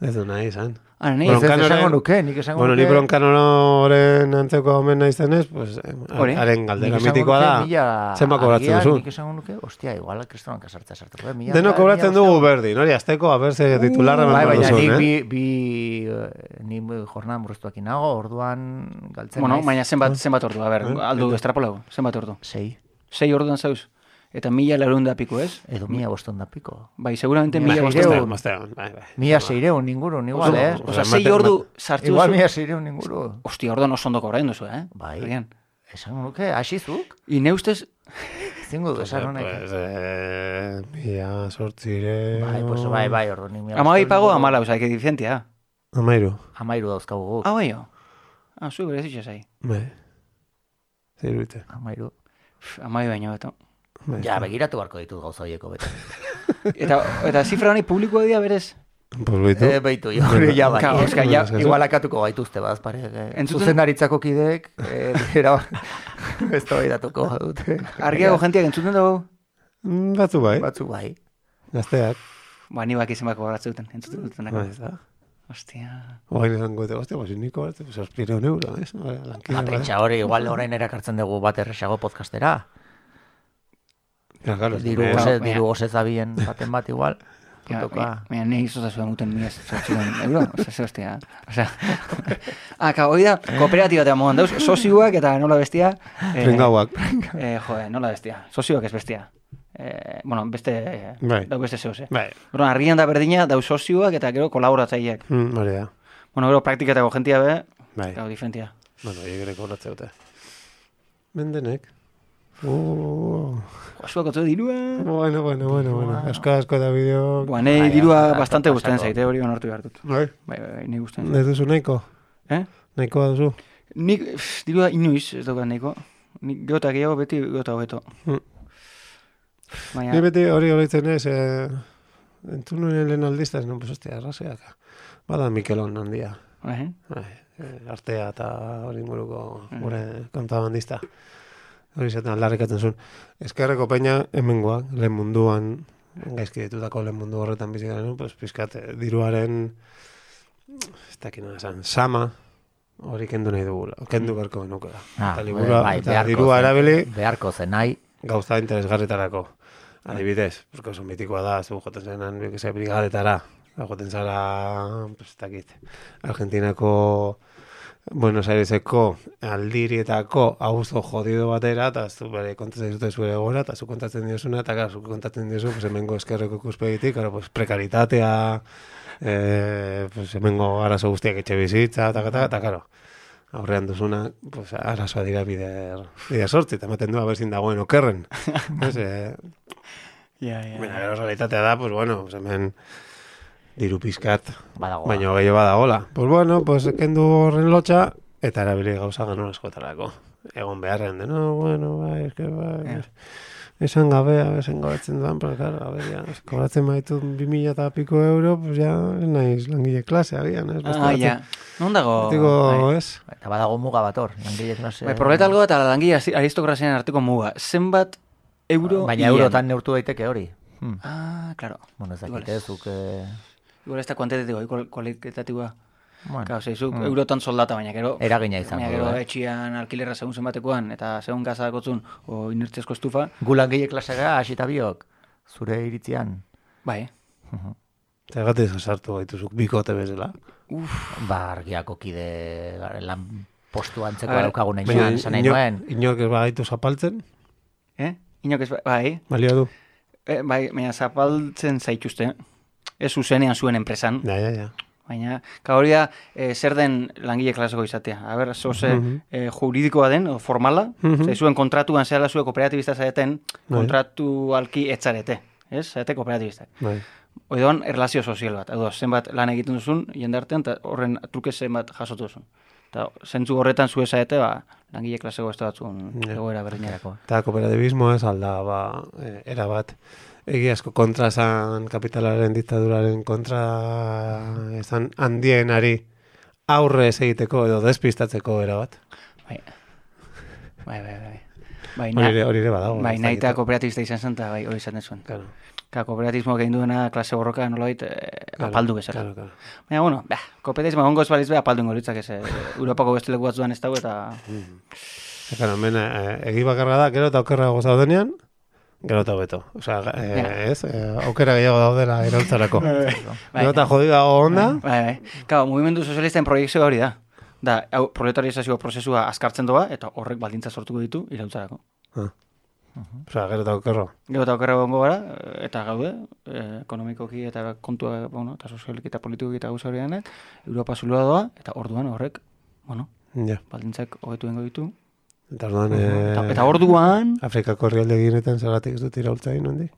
Ez du nahi izan. Ah, nahi, Ez, esango nuke, nik esango Bueno, ni nuke. bronkanoren antzeko omen naizenez, pues, eh, haren galdera mitikoa nuke da, zenba kobratzen duzu. Nik esango nuke, ostia, igual kristonan kasartzea sartuko. Eh? Mila, Deno kobratzen dugu berdin, hori, azteko, a ber, ze titularra Bai, eman baina duzun, eh? bi, bi, eh, ni jornada murriztuakin nago, orduan galtzen Bueno, naiz. baina zenbat, zenbat ordu, a ber, Eh? aldu estrapolau, zenbat ordu. Sei, Sei orduan zauz. Eta mila larun da piku, ez? edo mila boston da piko. Bai, seguramente Mila mila seireun. bosteun. Mazteon, bai, bai. Mila seireun ingurun, igual, eh? Oso, Osea, sei ordu sartu Igual mila seireun inguru. Ostia, orduan oso ondo kobrain duzu, eh? Bai. Agian. Esango nuke, hasizuk? I ne ustez, Zingu du, esan honek. pues, eh, mila sortzire... Bai, pues bai, bai, nik mila amabai bostehun pago inguru. amala, oza, que diferentia. Amairu, Amairu dauzkagu guk. Ah, bai, jo. Ah, zu berezitxe zai. bai. Zeirute. Amairu. Amai baino, eta. Bai. Ja, begiratu beharko ditut gauza horieko bete. Eta, eta zifra honi publikoa dira berez? Pues baitu. Eh, beitu, jo, ja bai. Claro, eska, ja, Igual akatuko gaituzte baz, pare. Eh, Entzuten- Zuzendaritzako kideek, eh, era, ez da datuko dute. Argiago jentiak entzuten dugu? Mm, Batzu bai, Batzu bai. gazteak. Ba, ni baki zenbako baratzen, entzuten dutenak. Bai, ez da. Ostia. Oain esango dute, hostia, pues niko, pues aspire un euro, ez? Bai, lankide, La bai. pentsa hori, igual orain erakartzen dugu bat erresago podcastera. Ja, claro, Diru Claro, diru gose zabien baten bat igual. Ja, Puntoka. Baina nahi izoza zuen muten miaz, zortziren euro, oza, ze hostia. Oza, ah, ka, hoi da, kooperatiba eta modan dauz, sozioak eta nola bestia. eh, Pringauak. Eh, joe, nola bestia, sozioak ez bestia. Eh, bueno, beste, Bai. dau beste zehoz, eh. Bai, Bueno, argian da berdina, dau sozioak eta gero kolaboratzaileak. mm, hori da. Bueno, gero praktiketako jentia be, Bai, gero diferentia. bueno, higere kobratzea dute. Mendenek. Uh, Joa, zuak otzu dirua. bueno, bueno, bueno, bueno. Euskal asko da bideo. Ba, nahi Bai, dirua bastante gusten zaite, hori onartu behar dut. Bai, Bai, bai, bai, nahi gusten. ez duzu nahiko? Eh? Nahikoa duzu? Nik, pff, dirua inoiz, ez daukat nahiko. Nik geota gehiago beti geota hobeto. Mm. Baina, Ni beti hori horretzen ez, eh, entzun nuen lehen aldizta, no, pues hostia, arraseak. Bada Mikelon handia. eh? Bai, eh, artea eta hori inguruko gure kontabandista. Hori zaten aldarrikatzen zuen. Eskerreko peina hemengoak, lehen munduan, gaizki ditutako lehen mundu horretan bizi garen, pues, pizkat, eh, diruaren, ez dakit esan, sama, hori kendu nahi dugula, kendu beharko genuke da. Ah, eta liburua, bai, eta dirua erabili, Beharko zen nahi. gauza interesgarretarako. Adibidez, porque oso mitikoa da, zu joten zenan, bik ze, brigadetara, joten zara, pues, dakit, Argentinako Buenos Aireseko aldirietako auzo jodido batera, eta zu bere kontatzen dute zure gora, eta zu kontatzen diosuna, eta zu kontatzen diozu, pues, hemengo eskerreko ikuspegitik, claro, pues, prekaritatea, eh, pues, hemengo arazo guztiak etxe bizitza, eta, eta, eta, claro, aurrean duzuna, pues, arazoa dira bider, bider sortzi, eta ematen du aberzin dagoen okerren. Ez, eh, ja. Baina, gero realitatea da, pues bueno, pues hemen diru pizkat, Badago. baina gehiago badagola. Pues bueno, pues kendu horren lotxa, eta erabili gauza gano askotarako. Egon beharrean de, no, bueno, bai, eske, bai, Ja. esan gabe, esan gabetzen duan, pero claro, a ver, ya, es, kobratzen baitu bi mila eta piko euro, pues ya, naiz langile klase, agian, ez? Beste Ah, batzuk- ja. Non dago? Digo, bai. ez? Eta badago muga bat hor, langile klase. Bai, proletalgo eta langile aristokrazian arteko muga. Zenbat euro Baina ian? eurotan neurtu daiteke hori. Hmm. Ah, claro. Bueno, ez Igual dakite ez. Eh, Igual ez da kuantitatiboa, igual kualitatiboa. bueno, Claro, zeizuk Mm. eurotan soldata, baina gero... Eragina izango Baina gero eh? etxian alkilerra segun zenbatekoan, eta segun gaza dakotzun, o inertzezko estufa, gu langile klase gara, hasita biok, zure iritzian. bai. Eta gatik sartu gaituzuk bikote bezala. Ba, argiako kide lan postu antzeko daukagun nuen, esan nahi nuen. inork ez bagaitu zapaltzen, Eh? Inok ez, bai, balio du. e, bai, baina zapaltzen zaituzte. Ez zuzenean zuen enpresan, Ja, ja, ja. baina, ka hori da, e, zer den langile klaseko izatea. A ber, zoze Mhm. e, juridikoa den, o formala, Mhm. ze zuen kontratuan zehela zuen kooperatibista zaeten, Bai. kontratu alki etzarete, ez? Zaete kooperatibistak. Bai. Oidoan, erlazio sozial bat. Edo, zenbat lan egiten duzun, jende artean, eta horren truke zenbat jasotu duzun. Eta zentzu horretan zu esaete, ba, langile klaseko beste batzun Ja. egoera berdinerako. Eta kooperatibismo ez alda, ba, e, era bat, egiazko kontra esan kapitalaren diktaduraren kontra esan handienari aurre egiteko edo despistatzeko era bat. Bai, bai, bai. bai. Bai, Hori ere, hori ere badago. bai nahi eta dakit. kooperatibista izan zen, bai, hori izan zuen. Claro, Ka, kooperatibismo egin duena klase borroka nolabait eh, claro, apaldu bezala. Claro, claro. Baina, bueno, bah, kooperatibismo gongo ez baliz be, apaldu ingo litzak ez, eh, Europako beste leku batzuan ez dago, eta... Eta, claro, hemen e, egi bakarra da, gero eta okerra zaudenean, gero eta beto. Osea, e, Ja. ez, e, okera gehiago daudela iraultzarako. Bai. Gero eta jodiga onda, Bai, bai. Claro, mugimendu sozialisten proiektzioa hori da. Da, hau, proletarizazio prozesua askartzen doa, eta horrek baldintza sortuko ditu iraultzarako. osea, gero eta okerro. Gero eta okerra gongo gara, eh, eta gaude, eh, ekonomikoki eta kontua, bueno, eta sozialiki eta politikoki eta gauza hori Europa zulua doa, eta orduan horrek, bueno, Ja. baldintzak hobetu ditu. Eta orduan, Eta, e, eta orduan, Afrikako herrialde ginetan zergatik ez dut iraultza egin hondi?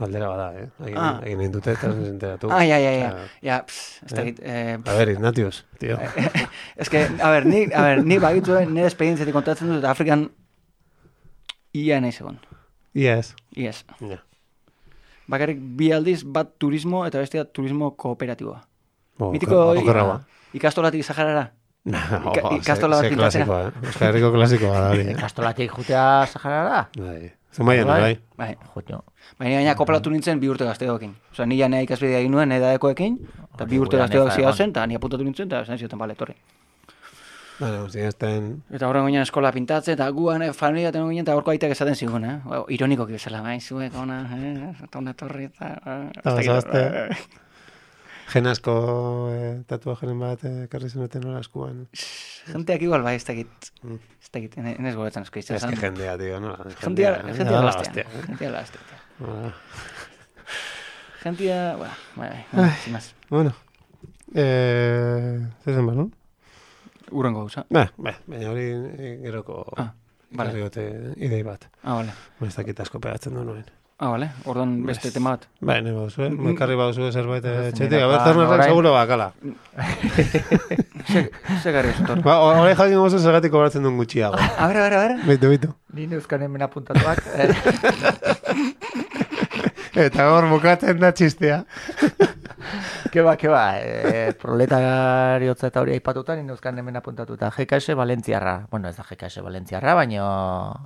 Aldera bada, eh? Egin, Ah. egin egin dute eta ez enteratu. ai, ai, ai, ai, Osea, ja, pss, ez dakit, eh, A ver, Ignatius, tío. Ez que, a ber, ni, a ber, ni bagitu nire esperientziatik kontatzen dut, eta Afrikan ia nahi egon. Ia ez. Iaz. Ja. Bakarrik bi aldiz bat turismo eta bestea turismo kooperatiboa. Bo, Mitiko oker- okerragoa. ikastolatik Saharara. Ika- ze- ikastola ze pintatzera. klasikoa, eh? Euskal Herriko klasikoa da hori, eh? Kastolatik jutea Saharara? Bai. Zumaian, Bai. bai. Bai. Joño. Baina gaina koplatu nintzen bi urte gazteokin. Osa, ni janea ikasbidea egin nuen edadekoekin, eta bi urte gazteoak da zia zen, eta ni apuntatu nintzen, eta esan zioten, bale, etorri. Bueno, zinezten... Eta horren goinan eskola pintatzen, eta guan eh, familia tenen ginen, eta horko aitak esaten zigun, eh? Ba, Ironikoki bezala, bai, zuek ona, eh? Eta ona etorri, eta... eh, Eta bazazte. eh, eh, tatuajeren bat eh, ekarri zenuten hor askuan. Jenteak igual, bai, ez dakit, Mm. ez dakit, ene- enez gobetzen asko izan. Ez que jendea, tío, no? Jentia, jentia da lastea, gaztea, eh? jentia lastea. Ah, Jentia, bueno, bai, bai, sin más. Bueno. Eh, zer zen balun? Urrengo gauza. Ba, ba, baina hori eh, geroko Ah, vale. idei bat. Ah, vale. Ba, Ez dakit asko pegatzen du nuen. Ah, vale. Orduan beste tema bat. Ba, ne bauzu, eh? Mekarri bauzu zerbait eh, Ez, txetik. nire A ber, plan, Turnerrek orain- seguro bakala. Ze garri zutor. Ba, hori jakin gozu zergatik kobratzen duen gutxiago. A ber, a ber, a ber. Bitu, bitu. Ni neuzkan hemen apuntatuak. eh, Eta hor bukatzen da txistea. Keba, keba, e, proletariotza eta hori aipatuta, ni neuzkan hemen apuntatuta. GKS Valentziarra. Bueno, ez da GKS Valentziarra, baino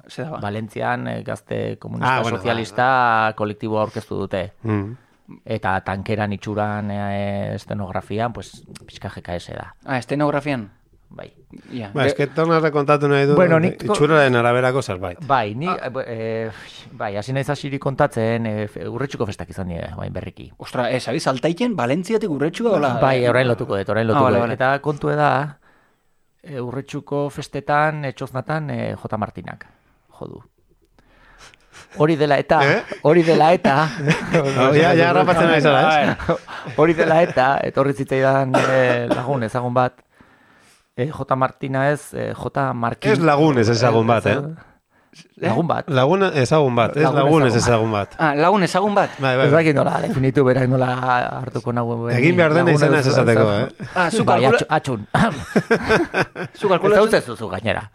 da ba. Valentzian eh, gazte komunista Ah, bueno, sozialista kolektiboa aurkeztu dute. Mm. Eta tankeran itxuran e, estenografian, pues, pixka GKS da. Ah, estenografian. Bai. Ja. Ba, eske tonarra kontatu nahi du, Bueno, nik- itxuraren araberako zerbait. Bai, ni, eh, bai, hasi naiz hasiri kontatzen, eh, fe- urretxuko festak izan dira, bai, berriki. Ostra, ez, abiz, altaiken, Valentziatik urretxuga, hola? Bai, orain lotuko dut, orain Ah, lotuko bale, dut. bale. Eta kontu da, e, urretxuko festetan, etxoznatan, e, J. Martinak, jodu. Hori dela eta, Eh? hori dela eta, ja, ja harrapatzen nahi zara, hori dela eta, etorri zitzaidan e, lagun ezagun bat, e, J. Martina ez, e, J. Markin. Ez lagunez ezagun bat, eh? Lagun bat. Lagun ezagun bat, ez Lagun lagunez ezagun bat. Ah, lagun ezagun bat? Bai, bai, Ez bai. dakit nola, definitu berak nola hartuko nago. Egin behar dena izena ez esateko, eh? Ah, zu Bai, kalkula... atxun. atxun. Zu Ez kalkulatzen... zu gainera.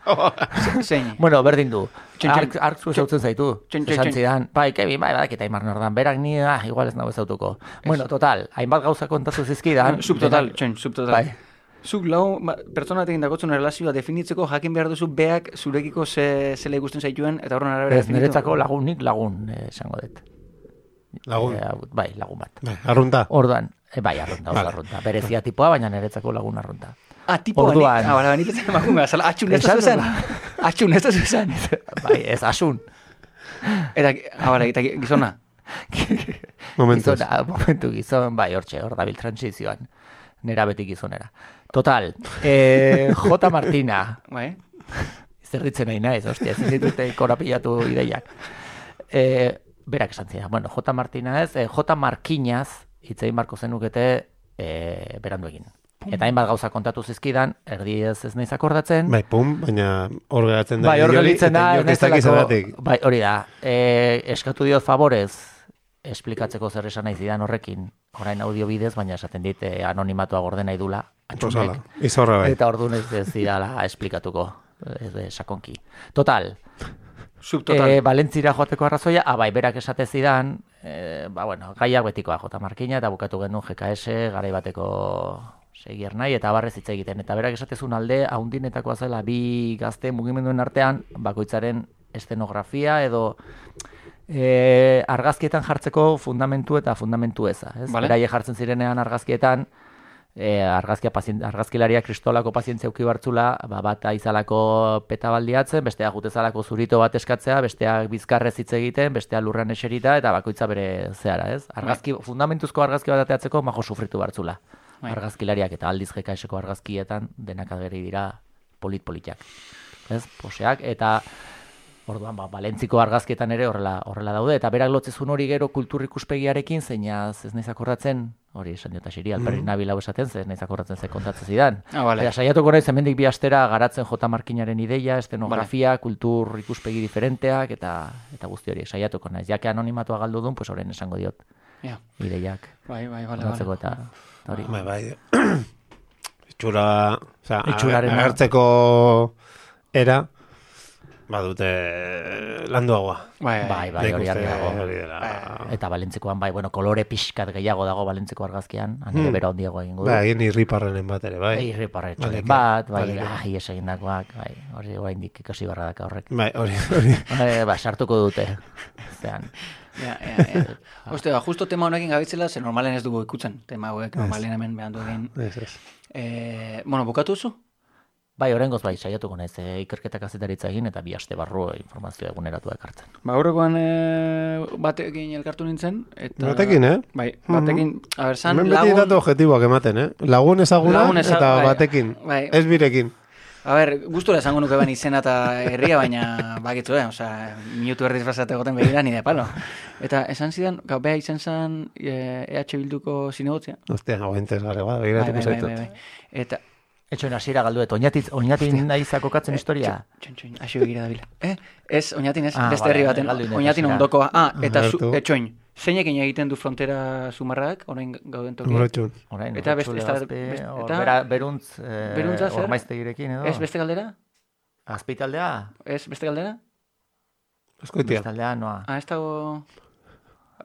Zein. Bueno, berdin du. Ark, zu esautzen zaitu. Esan zidan, bai, Kevin, bai, badakit aimar nordan. Berak ni, ah, igual ez nago ezautuko. Bueno, total, hainbat gauza kontatu zizkidan. Subtotal, txen, subtotal. Bai. Zuk lau ba, pertsona batekin dakotzen erlazioa definitzeko jakin behar duzu beak zurekiko ze, zela ikusten zaituen eta horren arabera Ez, niretzako lagunik lagun, eh, esango dut. Lagun. Eh, bai, lagun bat. Bai, arrunta. Orduan, eh, bai, arrunta, Vale. arrunta. Berezia tipoa, baina niretzako lagun arrunta. Ah, tipo, Orduan. Ah, bala, banitzen emakume, azala, atxun ez da Esan zuzan. Atxun ez da zuzan. bai, ez asun. Eta, ah, bala, eta gizona. Momentuz. Gizona, momentu gizon, bai, hortxe, hor dabil transizioan. Nera beti gizonera. Total, eh, J. Martina, Bai? zerritzen nahi naiz, ostia, ezin dituzte korapilatu ideiak. E, berak esan zidan, bueno, J. Martina ez, e, J. Markinaz, hitzein barko zenukete e, berandu egin. Eta hainbat gauza kontatu zizkidan, erdi ez ez naiz akordatzen. Bai, pum, baina hor geratzen da. bai hor Joli, gelditzen da, ez ez bai, hori da, e, eskatu diot favorez, esplikatzeko zer esan nahi zidan horrekin, orain audio bidez, baina esaten dit e, anonimatua gorde nahi dula. Atxunek. izorra bai. Eta orduan ez ez didala esplikatuko, ez, ez, sakonki. Total, Subtotal. E, Valentzira joateko arrazoia, ah, bai, berak esate zidan, e, ba, bueno, gaiak betikoa jota markina, eta bukatu genuen GKS, garai bateko segier nahi, eta barrez hitz egiten. Eta berak esatezun alde, haundinetakoa zela bi gazte mugimenduen artean, bakoitzaren estenografia edo e, argazkietan jartzeko fundamentu eta fundamentu eza. Ez? Vale. Beraie jartzen zirenean argazkietan, e, argazkia pazien, argazkilaria kristolako pazientzia uki bartzula, ba, bat aizalako peta baldiatzen, bestea jutezalako zurito bat eskatzea, besteak bizkarrez hitz egiten, bestea lurran eserita, eta bakoitza bere zeara, ez? Argazki, fundamentuzko argazki bat ateatzeko majo sufritu bartzula. Bai. Argazkilariak eta aldiz GKS-ko argazkietan denak ageri dira polit-politiak. Ez? Poseak, eta Orduan, ba, Valentziko argazkietan ere horrela, horrela daude, eta berak lotzezun hori gero kultur ikuspegiarekin, zeinaz ez naiz akordatzen, hori esan diot asiri, alperrik nabil hau esaten, ze ez naiz akordatzen ze kontatzen zidan. Ah, bale. Eta saiatuko naiz hemendik bi astera garatzen J. Markinaren ideia, estenografia, kultur ikuspegi diferenteak, eta eta guzti hori, saiatuko naiz. Jake anonimatua galdu duen, pues orain esango diot Ja. ideiak. Bai, bai, Aldatzeko bale. eta, hori. Bai, bai. Itxura, oza, Itxurarena. agertzeko era, badute landuagoa. Bai, Bai, bai, Nik hori dela. Eta Valentzikoan bai, bueno, kolore pixkat gehiago dago Valentziko argazkian, han ere Hmm. bera ondiago egingo du. Bai, egin irriparrenen bat ere, bai. Bai, irriparretxoren bat, bai, baleke. ah, ies egindakoak, bai, hori oraindik ikasi barra daka horrek. Bai, hori, hori. Bai, ba, sartuko dute. Zean, Ja, ja, ja. Oste, ba, justo tema honekin gabitzela, ze normalen ez dugu ikutzen. Tema hauek normalen hemen behan egin. Ez, ez. Eh, bueno, bukatu duzu? Bai, orengoz bai, saiatuko naiz, e, ikerketak azetaritza egin eta bi aste barru informazioa eguneratu ekartzen. Ba, aurrekoan e, batekin elkartu nintzen. Eta, Batekin, eh? Bai, batekin, a ber, san, Hemen beti datu objektiboak ematen, eh? Lagun ezaguna Lagun eza- eta bai, batekin. bai. Ez birekin. A ber, gustura esango nuke ben izena eta herria, baina bakitzu, eh? Osa, minutu erdiz basate goten begira, ni de palo. Eta esan zidan, gau, beha izan zen e, EH Bilduko zinegotzia. Ostia, hau entes gare, ba, Bai, begiratuko bai, bai, bai, bai. Eta, Etxoen hasiera galduet, oinatit, oinatin naizako katzen historia. Txon, txon, asio begira dabila. Eh? Ez, oinatin ez, Ah, beste herri baten, galdu oinatin ondokoa. Ah, eta zu, etxoin, zeinekin egiten du frontera zumarrak, orain gauden tokia? Urretxun. Orain, Eta beste- eta- beste- eta- bera, beruntz, eh, Beruntza zer? ormaiztegirekin edo. Ez beste galdera? Azpitaldea? Ez beste galdera? Eskoitia. Bestaldea, noa. Ah, ez dago...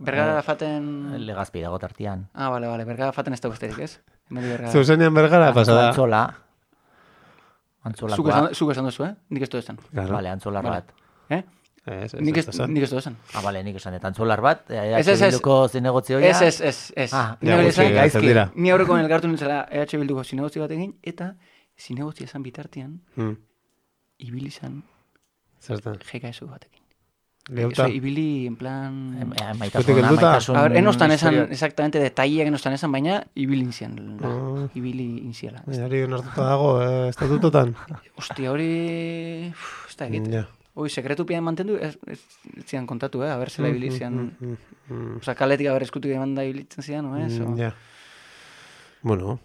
Bergara faten... Legazpi dago tartian. Ah, bale, bale, bergara faten ez dago besterik, ez? Zuzenean bergara pasada. Antzola. Zuk Antzolakoa. esan, zuk esan duzu, eh? Nik ez du esan. Claro. Vale, antzolar Vale. bat. Eh? Ez, ez, Nik ez, nik ez du esan. Ah, bale, nik esan dut, antzolar bat. Eh, Ez, ez, ez. Bilduko zinegotzioia. Ez, ez, ez, ez. Ah, Ni Ja, gutxi dira. Ni aurreko elkartu nintzela EH Bilduko zinegotzi bat egin, eta zinegotzi esan bitartean, Hmm. ibili zan Zertan. GKSU batekin. Lehauta. Eso, ibili, en plan... Eh, Maitasun, maitasun... A ver, enostan esan, historia- exactamente detaileak enostan esan, baina ibili inzian. da. Ah. Ibili inziala. Hori onartuta dago, eh, estatutotan. Ostia, hori... Ez da egit. Ja. Hoi, sekretupian mantendu, ez, ez, ez zian kontatu, eh? Aber, zela ibili zian... Mm, mm, Osa, kaletik aber eskutik eman da ibilitzen zian, no, ez? mm, O- Ja. Bueno,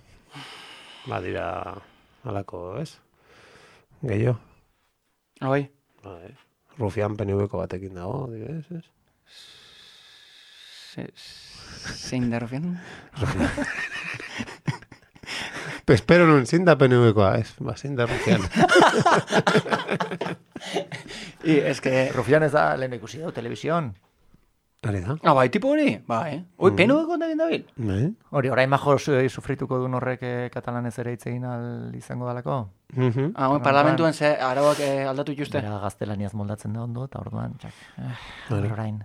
badira alako, ez? Gehiago. Ah, bai. Rufian PNV-ko batekin dago, adibidez, ez? Zein da rufian? Espero nun, zin da PNV-koa, ez? Ba, zin da Rufian. I, ez que... Rufian ez da lehen ikusi dau, telebizion. Ari da. Ah, bai, tipo hori? Bai, eh? Oi, penu egon da dabil? Bai. Hori, orain majo zu- sufrituko duen horrek eh, katalanez ere hitz egin al izango dalako. Mhm. Ah, oi, parlamentuan ze arauak eh, aldatu jutuzte. Bera gaztelaniaz moldatzen da ondo, eta orduan, txak, eh, orain.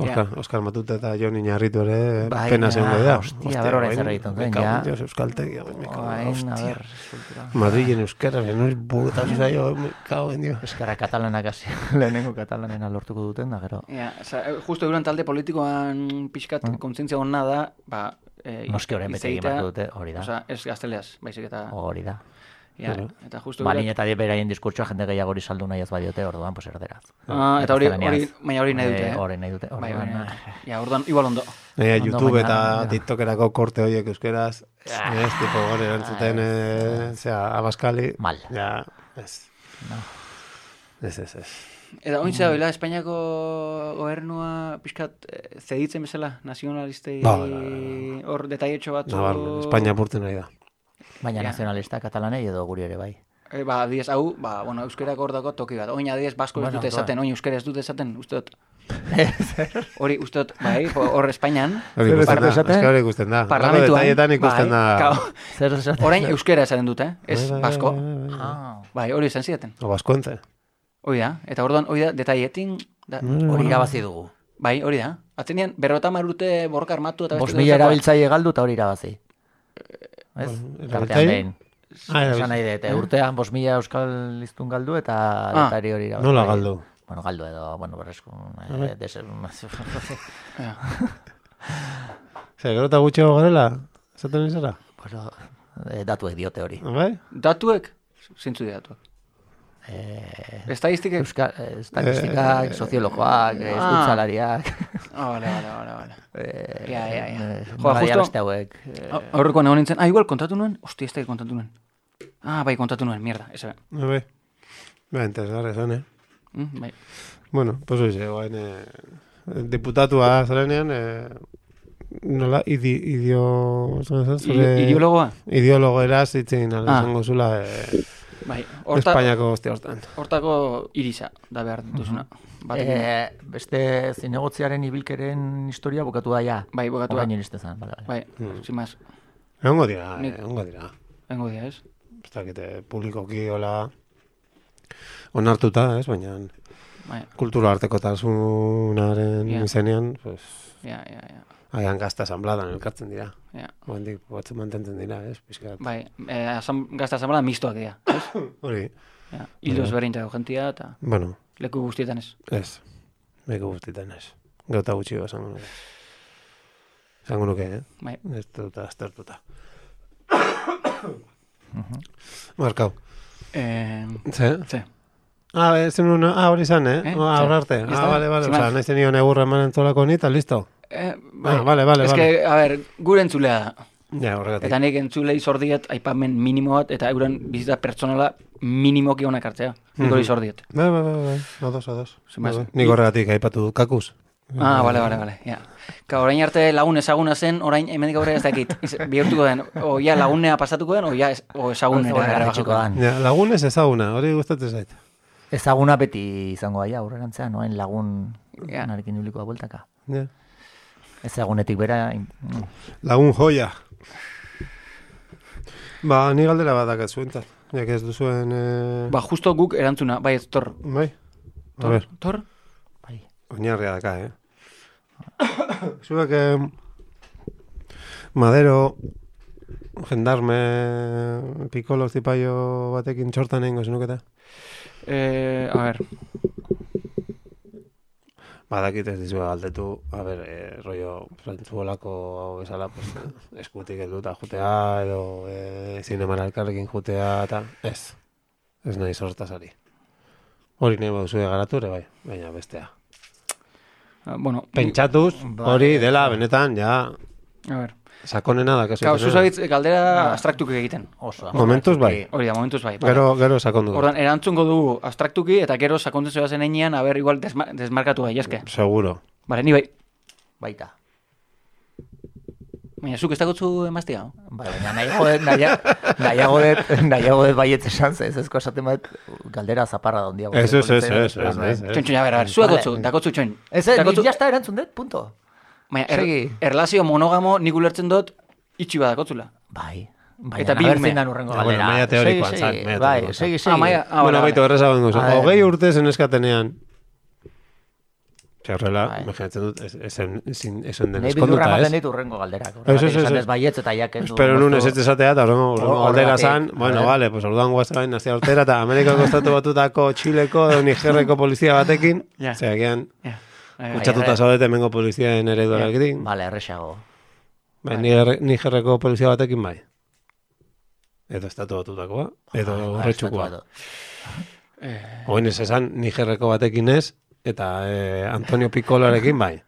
Oskar, Oskar Matute eta Jon Iñarritu ere Bai, pena ja, zeungo da. hostia, ber orain zer egiten duen, ja. Euskaltegi, me cago, hostia. Madrilen euskara, no es puta zaio, me cago en Dios. Euskara katalanak hasi, lehenengo katalanena lortuko duten, da gero. Ja, oza, eh, justo euren talde politikoan pixkat kontzientzia hona da, ba... Eh, Noski orain hitz bete egin dute, hori da. Osa, ez gazteleaz, baizik eta... Hori da. Ja, Claro. eta justo Balin eta die beraien diskurtsoa jende gehiago hori saldu nahi ez badiote, orduan, pues erderaz. Ah, eta hori, hori, baina hori nahi dute, eh? Hori nahi dute, Bai, eh, ja, orduan, igual ondo. Nahi, Ondo, YouTube eta ja. TikTokerako korte horiek euskeraz, ez, tipo, gore, erantzuten, eh, zera, abaskali. Mal. Ja, ez. No. Ez, ez, ez. Eta ointza bila, Espainiako gobernua pixkat eh, zeditzen bezala, nazionalistei Ba, bai, bai, hor detaietxo batzu... Nabarmen, Espainia purten nahi da. Baina Ja. nazionalista katalanei edo guri ere bai. E, ba, adiez, hau, ba, bueno, euskerako hor dago toki bat. Oin adiez, basko ez Bueno, dute doa. esaten, oin euskera ez dute esaten, uste dut. Hori, uste dut, bai, hor Espainian, Hori ikusten da, esaten? eske hori ikusten da. Parlamentuan, ikusten bai, da. kao, Zer esaten? orain euskera esaten dute, eh? ez Bai, bai, basko. bai, bai, bai. Ah, Bai, hori esan zieten. O baskuentze. Hori da, eta orduan, hori da, detaietin, da, hori irabazi dugu. bai, hori da. Atzenean, berrota urte borroka armatu eta beste mila erabiltzaile galdu eta hori irabazi. Ez? Tartean behin. Ah. Esan nahi dut, eh, urtean bost mila euskal iztun galdu eta Ah. detari hori irabazi. Nola galdu? Bueno, galdu edo, bueno, berrezko... Eh, des... Ja. Zer, gero eta gutxiago garela? Zaten izara? bueno, eh, datuek diote hori. Bai? Datuek, zintzu datuek. Eh, Estadistikek? Euska, eh, estatistikak, soziologoak, eh, Ah. hizkuntzalariak, Ah, bale, bale, bale, bale. eh, Ja, ja, ja. eh, Jo, nola justo- beste hauek. eh, Ah, Aurrekoan egon nintzen, ah, igual kontatu nuen? Hostia, ez da kontatu nuen. Ah, bai, kontatu nuen, mierda, ez bai. Bai. Ba, zen, eh? Mm, bai. Bueno, pues hoxe, guain, eh, diputatua zarenean, eh, nola, idi, idio... zure- zure- I- Ideologoa? Ideologo eraz itzin ala Ah. izango zula eh, Bai, horta, Espainiako guzti hortan. hortako irisa da behar dituzuna. Batekin. Eh, beste zinegotziaren ibilkeren historia bukatu da ja. Bai, bokatu da. Orain iriste zen, bale, bale. Bai, Mm. sin más, Egongo dira, Nik- eh, egongo dira. vengo dia, ez? Ez dakite publikoki hola onartuta, ez, baina Bai, kultura artekotasunaren izenean, pues, ja, ja, ja. Haian gazta asambladan elkartzen dira. ja. Oendik batzuk mantentzen dira, ez, pixkat. Bai, eh, asam, gazta asamblea mistoak dira, ez? Hori, Ja, hildo ezberdintako jentia eta bueno, leku guztietan ez. ez, meko guztietan ez. Gauta gutxi esango nuke. Esango nuke, eh? Bai, Ez dut aztertuta. Markau. eh, Ze? ze, Ah, ez zen ah, hori zan, eh? Eh? Ah. Ya Ah, vale. Sin Osa, nahi zenio negurra eman entzolako ni, eta listo. Eh, bai. Ah, vale, vale, Ez vale. que, a ber, gure entzulea da. Ja, horregatik. Eta nik entzulei zordiet aipamen minimo bat, eta euren bizitza pertsonala minimoki honak hartzea. Nik hori zordiet. Bai, bai, bai, bai. Ados, ados. Sin más. Bai, bai. Nik horregatik aipatu dut kakuz. Ah, bale, bale, bale, ja. Ka, orain arte lagun ezaguna zen, orain hemendik aurrera ez dakit. Bihurtuko den, o ja lagunea pasatuko den, o ja ez, o ezagunera Horrela erabakiko jaitsiko den. Ja, lagunez ezaguna, hori gustatzen zait. Ezaguna beti izango gaia, aurrerantzean, noen lagun Ja. narekin ibilikoa bueltaka. Ja. Ezagunetik bera, mm, Lagun joia. Ba, ni galdera bat dakat zuentzat. Jak ez duzuen... Eh... Ba, justo guk erantzuna, bai, ez tor. Bai? A Tor, ber, tor? bai. oinarria daka, eh? Zuek, eh... Madero jendarme pikolo zipaio batekin txortan egingo zenuketa? Eh, a ver, Badakit ez dizu galdetu, a ber, eh, rollo, zentzuolako hau bezala, pues, eskutik helduta jutea, edo eh, zinemara elkarrekin jutea, eta ez, ez nahi sortasari. Hori nahi baduzu garatu ere bai, baina bestea. ah, bueno, Pentsatuz, Bai, hori dela, benetan, ja, a ver. Sakonena da, kasu. Claro, izena. zuzabitz galdera abstraktuki egiten. Oso. Momentuz bai. Hori da, momentuz bai. vale. Gero, gero sakondu. Ordan, erantzungo dugu abstraktuki eta gero sakontzen zoa zen einean, a ber, igual desma desmarkatu gaitezke. Seguro. Vale, ni bai. Baita. Baina, zuk ez dakotzu emaztia? Bai, baina nahiago dut, nahiago, dut, nahiago dut baietz esan, ez ezko esaten bat, galdera zaparra da ondia. Ez, ez, ez, ez, ez, ez, ez. Txon, txon, a ber, a ber, zu Vale. dakotzu, txon. Ez, ez, jazta erantzun dut, punto. Baina, er, Segi. erlazio monogamo nik ulertzen dut itxi badakotzula. Bai. Baina, Eta Eta bi bi ume. dan urrengo Ah, bueno, galdera. teorikoan Segi, zan, segi, maila Bai, teorikoan segi, Ah, segi. maia, ah, bueno, vale, vale. erreza ver. Hogei urte zen eskatenean. Txarrela, Bai. imaginatzen dut, ez- ezen, ezin- ezen den Nahi bildurra eskonduta, ematen ez? ditu urrengo galderak. Ez, ez, ez, ez. ez baietz eta jaken du. Pero nun ez ez esatea, eta horrengo Hor- galdera zan, bueno, ver. vale, pues orduan guazain nazia hortera, eta Amerikako estatu batutako Txileko Nigerreko polizia batekin. Bai, bai. Kutsatuta zaudete mengo polizien ereduarekin, Vale, erresago. bai, Niger- Nigerreko polizia batekin bai. Edo estatu batutakoa, edo Bai, horretxukoa. bat. Oin ez esan Nigerreko batekin ez, eta eh, Antonio Piccoloarekin bai.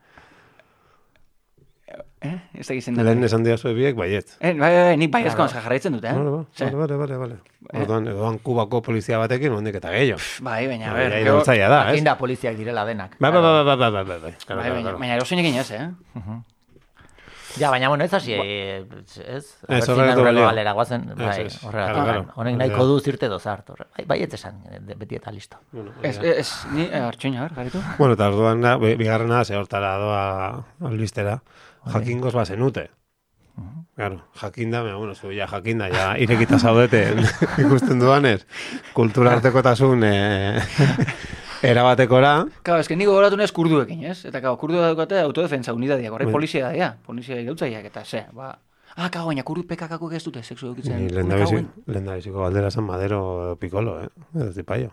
Eh? Ez da gizien. Lehen esan diazu biek, baiet. Eh, bai, bai, bai, nik bai ezkoan jarraitzen dute, eh? Vale, Ze? vale, vale, vale, vale. Orduan, edoan Kubako polizia batekin, ondik eta gehiago. Bai, baina, Bai, ja, gero- iraultzailea da, ez? Inda poliziak direla denak. Bai, bai, bai, bai, bai, bai, bai, bai. Bai, baina, erosoinekin ez, eh? Ja, baina, bueno, ez hasi, eh, ez? Ez, horregatik urrengo balio. Galera, guazen, Ez, bai, ez. horregatik. Claro, claro. Honek nahiko du zirte dozart. horre. Bai, baiet esan, eh, beti eta listo. Bueno, Ez, da. ez, ni, eh, hartxoina, ber, garitu? Bueno, eta orduan, bigarrena, ze hortara doa albistera, jakingoz bazenute. Claro, jakinda, baina, bueno, zu ja jakinda, ja irekita zaudete ikusten duanez, kultura artekotasun eh, erabatekora, Claro, es que niko goratu nez kurduekin, ez? Eta, claro, kurdu daukate autodefensa unidadiak, horrek Bai. polizia daia, polizia gautzaiak, eta ze, ba... Ah, kago, baina kurdu pekakako ez dute sexu eukitzen. ni lehen da biziko galdera zan madero pikolo, eh? Ez zipaio.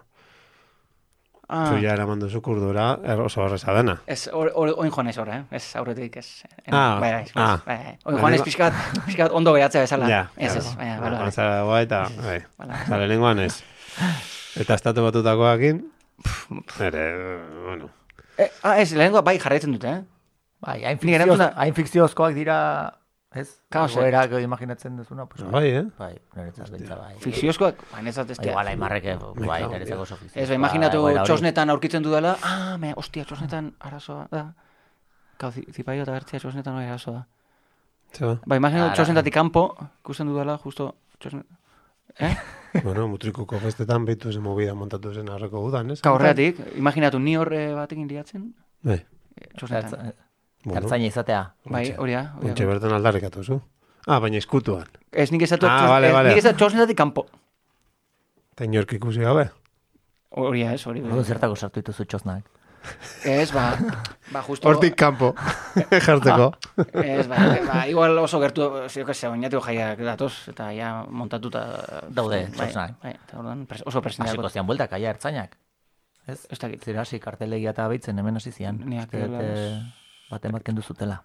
Ah, Zu ja eraman duzu kurdura, er, oso horreza dena. ez, or, or, oin joan ez horre, eh? Ez, aurretik ez. En, Ah, bai, bai, bai, ah. bai, bai. Oin joan ez pixkat, pixkat ondo gehiatzea bezala. Ja, ez, ez, baina, Ah, bale, bale. Zara guai eta, bai. Zara lehenengoan ez. Eta estatu batutakoakin, ere, bueno, Eh, ah, ez, lehenengo bai jarraitzen dute, eh? Bai, hain, fikzioz, hain fikziozkoak dira, ez? Claro, ze- Goerak imaginatzen duzuna, pues, bai, eh? Bai, niretzat bentsa bai. Fikziozkoak, ba, netzat ez Bai, Igual, aimarrek, bai, niretzako oso fikziozkoa. Ez, ba, imaginatu egoera hori. txosnetan aurkitzen dudala, ah, me, ostia, txosnetan arazoa da. Kau, zi- zipaio eta gertzia txosnetan hori arazoa da. Ba, imaginatu txosnetatik kanpo, ikusten dudala, justo, txosnet... Eh? Bueno, mutrikuko festetan behitu zen movida montatu zen aurreko udan, ez? Ka horregatik, imaginatu ni horre batekin liatzen, Bai, bueno, Ertzaina izatea. Bai, hori da. ontxe bertan aldarrikatu zu. Ah, baina eskutuan. Ez nik esatu, Ah, vale, vale. nik esatu txosnetatik kanpo. Eta inork ikusi gabe. Hori ez, hori. Zertako sartu dituzu txosnak. Ez, ba, ba, justo... Hortik kanpo, jartzeko. Ez, ba, ba, igual oso gertu, se oinatiko jaiak datoz, eta ja montatuta... Daude, bai, txosnak. Bai, eta orduan, pres, oso presenteako. Hasiko zian bueltak, aia ertzainak. Ez? Ez dakit. Zira hasi kartelegia eta baitzen hemen hasi zian. Ni Uste dut, aquelas- eh, baten bat kendu zutela.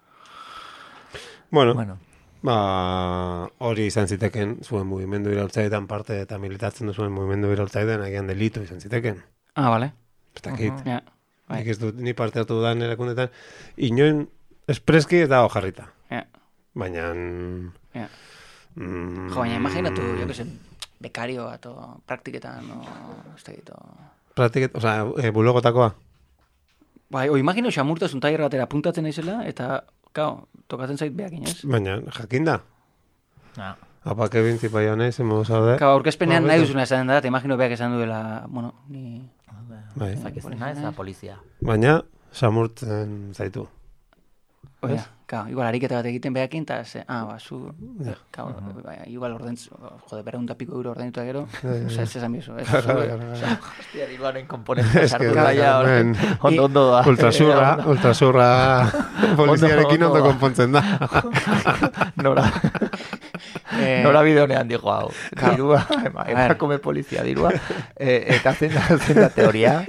Bueno, Bueno, ba, hori izan ziteken zuen mugimendu iraultzaidan parte eta militatzen duzuen mugimendu iraultzaidan agian delitu izan ziteken. Ah, vale. Ez dakit. Ja. Bai. Nik ez dut, ni parte hartu dudan erakundetan, inoen espreski ez dago jarrita. Ja. Baina... Ja. Mm, Jo, baina imaginatu, jo que se, bekario bat, o praktiketan, o, ez dakit, o... Praktiket, osea, e, bulogotakoa. Bai, o imagino xamurtasun tailer batera puntatzen naizela, eta, kao, tokatzen zait beakin, ez? Baina, jakinda. na, Apak ebin zipaio nahi, zemo zaude. Kao, aurkezpenean Ba, nahi duzuna esan da, eta imagino beak esan duela, bueno, ni... Bai. zakizena ez da polizia. Baina, samurtzen zaitu. Oia, kao, igual ariketa bat egiten behakin, eta ze, ah, ba, zu, kao, bai, igual ordentz, jode, berreunda piko euro ordenituta gero, oza, ez esan bizu, ez, osea, Hostia, diruaren komponente que, sartu da ja, hemen, ondo, ondo da. ultrasurra, ultrasurra poliziarekin ondo. konpontzen da. Nora. Eh, Nola bideonean dijo hau. Claro. Dirua, ema, emakume polizia dirua. Eh, eta zein da, zein da teoria.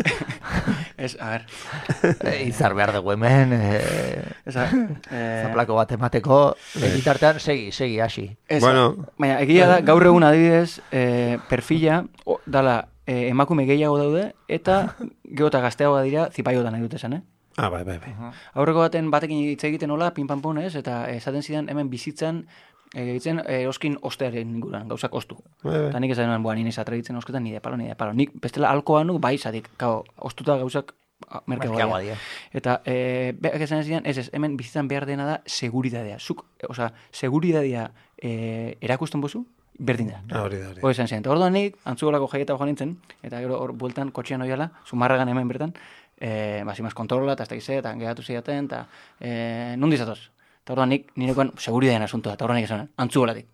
Ez, a ver. Eh, izar behar dugu hemen. Eh, Ez, a, eh, zaplako bat emateko. Bitartean, segi, segi, hasi. ez, Bueno. Baina, egia da, gaur egun adibidez, eh, perfila, o, dala, eh, emakume gehiago daude, eta geota gazteagoa dira zipaiotan nahi dute esan, eh? Ah, bai, bai, bai. Aurreko baten batekin hitz egiten hola, pinpanpon ez, eta esaten zidan hemen bizitzan, egitzen eroskin ostearen inguruan, gauzak ostu. Bai, bai. Eta nik esan nuen, boa, nire atregitzen osketan, nire palo, nire palo. Nik bestela alkoa nu, bai, zatik, kao, ostuta gauzak ah, merkeagoa dira. Eta e, beak esan zidan, ez ez, hemen bizitzan behar dena da seguridadea. Zuk, e, osea, seguridadea e, erakusten bozu, berdin da. Ah, hori da, hori. Hori esan orduan nik, antzugolako jaieta joan nintzen, eta gero hor bueltan kotxean oiala, zumarragan hemen bertan, e, basimaz kontrola, eta ez da gize, eta gehatu zidaten, eta e, nundi zatoz. Eta orduan nik, nirekoan seguridaden asuntoa, eta orduan nik esan, antzugolatik.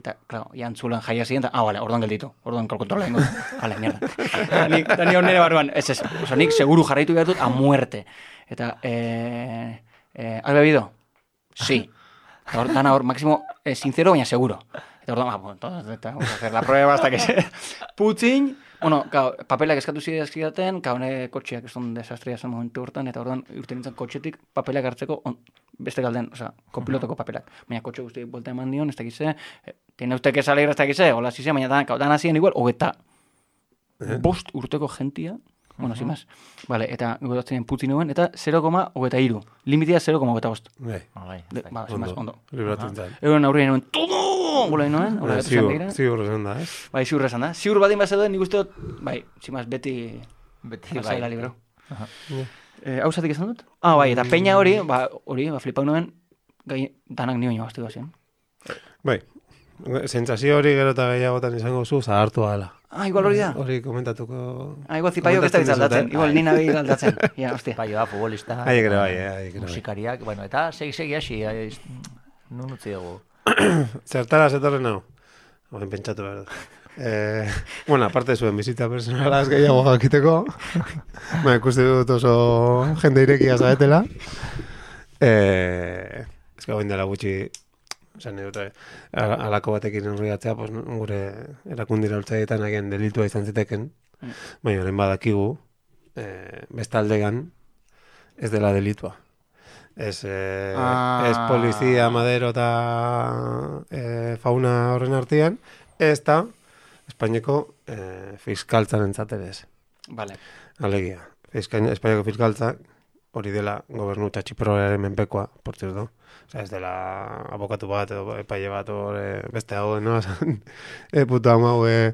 Eta, claro, ya antzulan jaia ziren, eta, ah, vale, orduan gelditu, orduan kontrola ingo. Vale, mierda. Nik, eta ni hor nire barruan, ez ez, oza, nik seguru jarraitu behar dut a muerte. Eta, eh, eh, ¿has bebido? Sí. Eta hor, dana hor, máximo, eh, sincero, baina seguro. Eta orduan, ah, bueno, entonces, vamos a hacer la prueba hasta que se... Putzin, bueno, claro, papelak eskatu zidaten, claro, ne kotxeak ez un desastria zen momentu hortan, eta orduan urten nintzen kotxetik papelak hartzeko on, beste galden, osea, kopilotoko papelak. Baina kotxe guzti buelta eman dion, ez dakize, eh, tiene usted que salir ez dakize, hola zize, baina dan, dan hasien igual, hogeta, bost urteko gentia, bueno, sin más. Vale, eta gotatzen putzi nuen, eta 0,23. Limitea 0,25. Bai, Bai, De- bai. Ba, sin más, ondo. libratu zen. Euren aurrien nuen, todo! Gola nuen, hola, Eh, Ziur, ziur esan da, ez? Bai, ziur esan da. Ziur badin bat zeuden, nik uste dut, bai, más, beti Beti bai. libro. Eh, hau zatik esan dut? Ah, bai, eta peña hori, ba, hori, ba, flipau nuen, gai, danak ni baino baztu dozen. Bai, sentsazio hori gero eta gehiagotan izango zu, zahartu ala. Ah, igual hori da. Hori komentatuko... Ah, igual zipaio ez da aldatzen. Igual nina behi aldatzen. Ja, hostia. Futbolista. Haiek ere bai, eh, haiek ere bai. Musikariak, bueno, eta segi segi hasi, nun utzi dugu. Zertara zetorren hau? Oen pentsatu behar. Eh, bueno, aparte zuen bizita personalaz gehiago jakiteko, ba, ikusti dut oso jende irekia zaetela. Eh, ez que dela gutxi, esan nahi dut, eh, ala- alako batekin enroiatzea, pues, gure erakundira ultzaietan agian delitua izan ziteken, baina horren badakigu, eh, bestaldegan ez dela delitua. Ez, eh, Ah. ez polizia, madero eta eh, fauna horren artean, ez da Espainiako eh, fiskaltzaren entzatez. Vale. Alegia, Fiskain, Espainiako fiskaltza hori dela gobernu eta txiproaren menpekoa, por cierto. Osea, ez dela abokatu bat edo epaile bat hor eh, beste hau, no? e, puto hau, eh,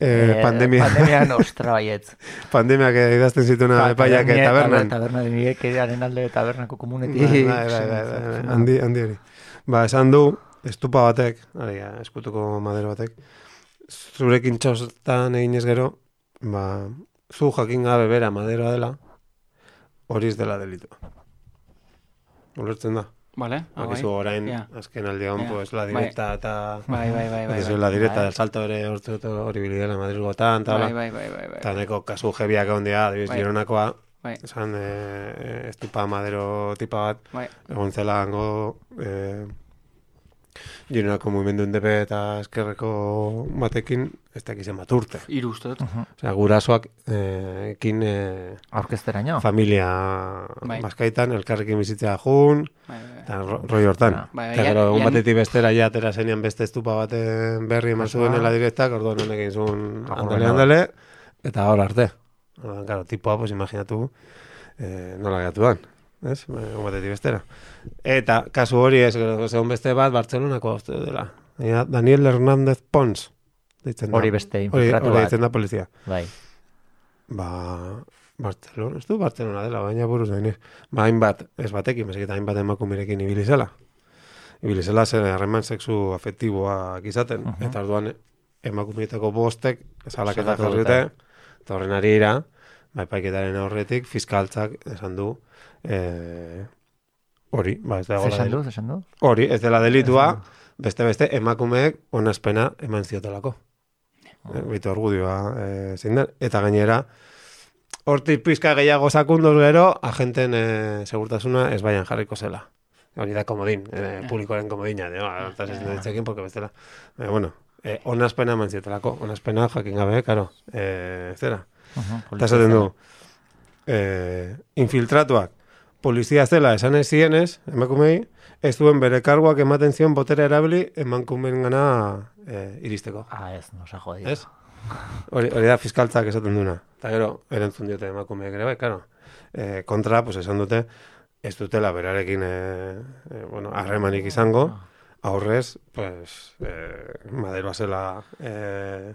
eh, pandemia, Pandemia nostra baietz. pandemiak idazten zituna epaiak Tabernia- tabernan. Taberna de nire alde tabernako komunetik. Bai, bai, bai, bai, bai, handi, handi hori. Ba, esan du, estupa batek, alegia, eskutuko madero batek, zurekin txostan eginez gero, ba, zu jakin gabe bera maderoa dela, hori ez dela delitu. Ulertzen da? Vale. ah, bai. Bakizu orain, Ja. azken aldean, Ja. pues, la Bai. directa eta... Bai, bai, bai, bai. Bai. la directa Bai. salto ere dut hori bilidela Madrilgotan, eta Bai, bai, bai, bai, bai. Eta neko kasu jebiak egon dira, adibidez, Bai. Gironakoa, Bai, esan, eh, estupa madero tipa bat, bai. egon zela hango eh, Gironako mugimendu indepe eta eskerreko batekin ez dakizen bat urte. Hiru uste dut. Osea, gurasoak eh, ekin eh, Aurkezteraino. familia Bai. bazkaitan, elkarrekin bizitzea jun, Bai, bai, bai. eta ro- roi hortan. Ja. Bai, Eta gero, egun batetik bestera ja atera zenean beste estupa baten berri eman zuen Ah. la direktak, orduan honek egin zuen andale andale, eta hor arte. Orduan, Claro, tipoa, pues imaginatu eh, nola gatu dan. Ez? Egun batetik bestera. Eta, kasu hori ez, segun beste bat, Bartzelonako uste dela. Daniel Hernández Pons. Deitzen da. Hori beste infiltratu hori bat. deitzen da polizia. Bai. Ba, Barcelona, ez du Barcelona dela, baina buruz nahi Ba, hainbat, ez batekin, bezik eta hainbat emakumerekin ibili zela. Ibili zela zen harreman sexu afektiboak izaten. Mhm. Eta orduan emakumeetako bostek, salaketa Salatu jarri dute. dute, eta horren arira, ba, epaiketaren aurretik, fiskaltzak esan du, eh, hori, ba, ez da Zesan du, zesan du? Hori, ez dela delitua, beste beste emakumeek onazpena eman ziotelako. Eh, Bitu argudioa eh, zein den. Eta gainera, hortik pizka gehiago sakunduz gero, agenten eh, segurtasuna ez baian jarriko zela. hori da komodin, eh, publikoaren komodina, de, ba, hortaz ez ditzekin, porque bestela, eh, bueno, eh, onazpena eman zietelako, onazpena jakin gabe, karo, eh, zera, eta esaten du, eh, infiltratuak, polizia zela esan ez zienez, emakumei, ez duen bere karguak ematen zion botera erabili emakumeen gana eh, iristeko. Ah, ez, no se jodido. Ez? Hori, hori da fiskaltzak esaten duna. Eta gero, erantzun diote emakumeek ere, bai, karo. E, kontra, pues esan dute, ez dutela berarekin, e, e, bueno, harremanik izango, aurrez, pues, e, maderoa zela e,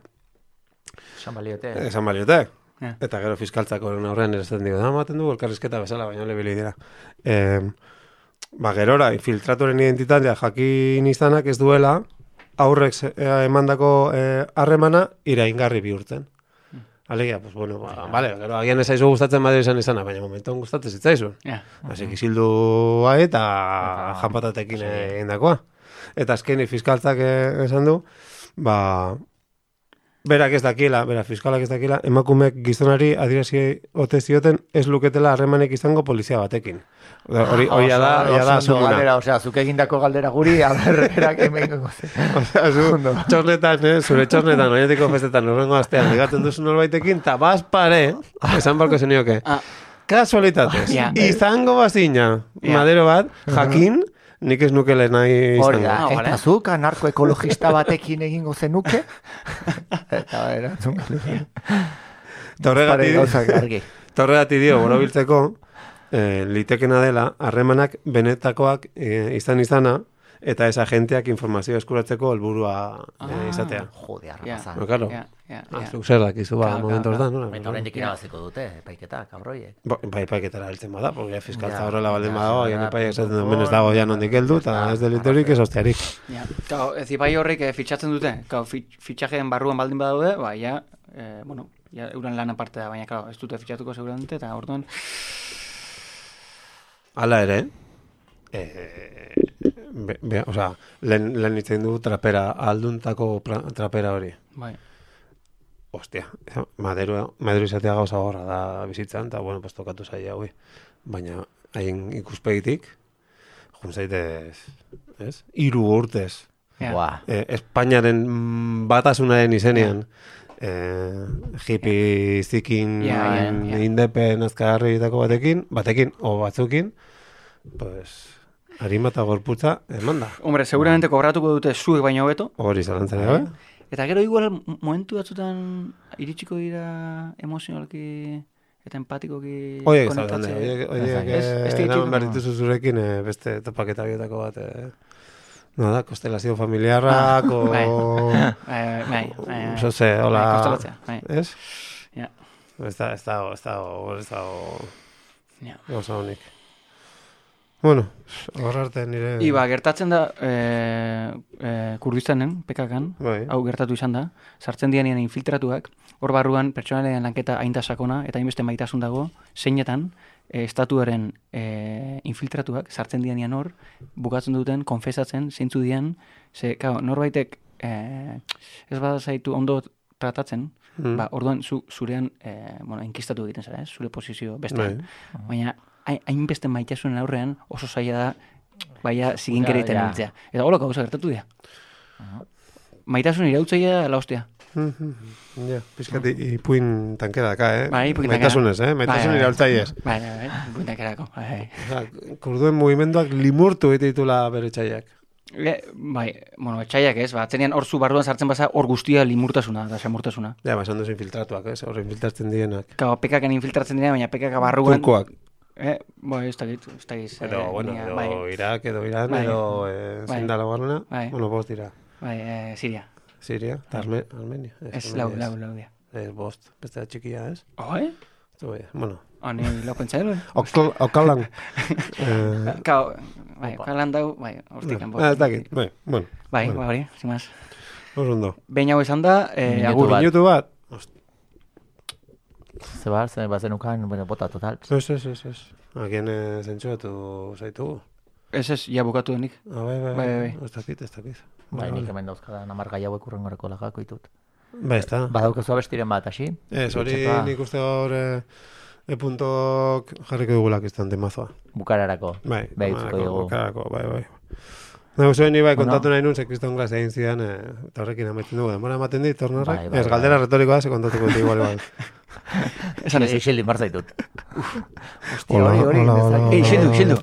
Esan baliote. esan baliote. Ja. Eta gero fiskaltzak horren esaten dio, da, maten du, elkarrizketa bezala, baina lebili dira. E, ba, gerora, infiltraturen identitatea jakin izanak ez duela, aurrek eh, emandako eh, harremana iraingarri bihurtzen. Alegia, pues bueno, ba, vale, gero agian ez zaizu gustatzen Madrid izan izana, baina momentuan gustatzen zitzaizun. Ja. Hasi kizildua eta janpatatekin egindakoa. Eta azkeni fiskaltzak eh, esan du, ba, berak ez dakiela, bera fiskalak ez dakiela, emakumeek gizonari adierazi ote zioten ez luketela harremanek izango polizia batekin. Hori, hori da, hori da, sumuna. galdera, osea, zuk egindako galdera guri, a ber, erak hemen Osea, zu, txosnetan, eh, zure txosnetan, oinetiko festetan, horrengo astean, ligatzen duzu norbaitekin, eta baz pare, esan barko zenioke, Ah. kasualitatez, Ja. izango bazina, madero bat, jakin, nik ez nukele nahi Hori da, Ah, vale. eta zuk anarkoekologista batekin egingo zenuke? eta erantzun argi. eta horregatik dio, borobiltzeko, eh, litekena dela, harremanak benetakoak eh, izan izana, eta ez agenteak informazio eskuratzeko helburua eh, izatea. Jode, Ja. arrapazan. No, claro. Ja, Ah, ja. zuk zer dakizu ba, momentu claro, hortan, nola? Eta oraindik irabaziko dute, epaiketa, kabroiek. Ba, bai, paiketara heltzen bada, porque fiskaltza Ja, horrela baldin ja, badago, ja, agian epaiak esaten duen, "Men ez dago ja nondik heldu, eta ez delitorik ez ostearik. Ja. Ez ibai horrek eh, fitxatzen dute, kau, fit, fitxajeen barruan baldin badaude, ba, ja, eh, bueno, ja, euren lan aparte da, baina, kau, ez dute fitxatuko seguramente, eta orduan, Hala ere, eh, be, be, o sea, lehen, lehen itzen du trapera, alduntako trapera hori. bai, Ostia, madero, madero izatea gauza horra da bizitzan, eta bueno, pues tokatu zaila hoi. Baina, haien ikuspegitik, jun zaitez, ez? Iru urtez, ja. Buah. eh, Espainiaren mm, batasunaren izenean, eh, hippie zikin Ja, ja, ja. indepen azkarritako batekin, batekin, o batzukin, pues, harima eta gorputza eman da. Hombre, seguramente kobratuko dute zuek baino hobeto, Hori zalantzan gabe. Eta gero igual momentu batzutan iritsiko dira emozionalki eta empatikoki Oiek konektatze. zaudan, oiek, oiek, eh, behar dituzu zurekin eh, beste topaketa bietako bat, eh, no da, konstelazio familiarrak, o... Bai, bai, bai, bai, bai. Hola... Bai, konstelatzea, bai. Ez? Ja. Ez da, ez da, ez da, ez da, Ja. gauza honik. Bueno, hor arte nire... Iba, gertatzen da e, e, Kurdistanen, pekakan, Bai. hau gertatu izan da, sartzen dianean infiltratuak, hor barruan pertsonalean lanketa ainda sakona eta hainbeste maitasun dago, zeinetan, e, estatuaren e, infiltratuak sartzen dianean hor, bukatzen duten, konfesatzen, zeintzu dian, ze, kao, norbaitek e, ez bada zaitu ondo tratatzen, Mm. ba, orduan zu, zurean, e, bueno, inkistatu egiten zara, ez? zure posizio bestean. Bai. Baina hain- hainbeste maitasunen aurrean oso zaila da baina ziginkerieten Ja, ja. hiltzea. Eta hola gauza gertatu dira. Maitasun irautzaia la hostia. Ja, pizkat ipuin tankera daka, eh? Bai, ipuin tankera. Maitasunez, eh? Maitasun Bai, bai. iraultzaiez. Bai, bai, bai. Bai, bai. Osea, kurduen mugimenduak limurtu egite ditula bere txaiak. E, bai, bueno, etxaiak ez, ba, atzenean hor zu barruan sartzen baza hor guztia limurtasuna eta samurtasuna. Ja, ba, esan duzu infiltratuak, ez? Hor infiltratzen dienak. Kao, pekakan infiltratzen dira, baina pekaka barruan... Turkoak. Eh, bai, ez dakit, ez dakit. Edo, eh, bueno, edo bai, Irak, edo Iran, Bai. edo eh, Bai. zein da laugarrena? Bai. Bueno, bost dira. bai, eh, Siria. Siria, eta Arme Armenia. Ez, Armenia lau, lau, lau, dia. Ez, bost, beste da txikia, ez? Oi? Zu, bai, bueno. Honi, lau pentsaelo, eh? Okal, okalan. eh, Kao, bai, kalan dau, bai, hortik kanpo. ah, ez dakit, bai, bueno. Bai, bueno. bai, hori, más. Oso ondo. Behin hau esan da, eh, agur. Minutu bat? Ze bar, ze bazenukan, bueno, bota total. Ez, ez, ez, ez. Agien eh, zentsuatu zaitugu. Ez ez, ja bukatu denik. Ah, bai, bai, Bai, bai, bai. Ez dakit, ez dakit. Bai, nik hemen dauzkadan amar gai hauek urrengoreko lagako ditut. Bai, ez da. Badaukazu abestiren bat, hasi? Ez, hori nik uste gaur eh, E puntok jarriko dugulak izan temazoa. Bukararako. Bai, dugu. bukarako, bai, bai. Nago zuen ni bai kontatu nahi nun, ze kriston glas egin zidan, eh, eta horrekin amaitzen dugu, denbora ematen dit, tornorrak. Bai, bai, ez, bai. galdera retorikoa, ze kontatuko dut igual, igual. Esan ez. Ixildin bar zaitut. Hostia, Hola, hori, hori. hola, hola, Ei, hola. xildu, xildu.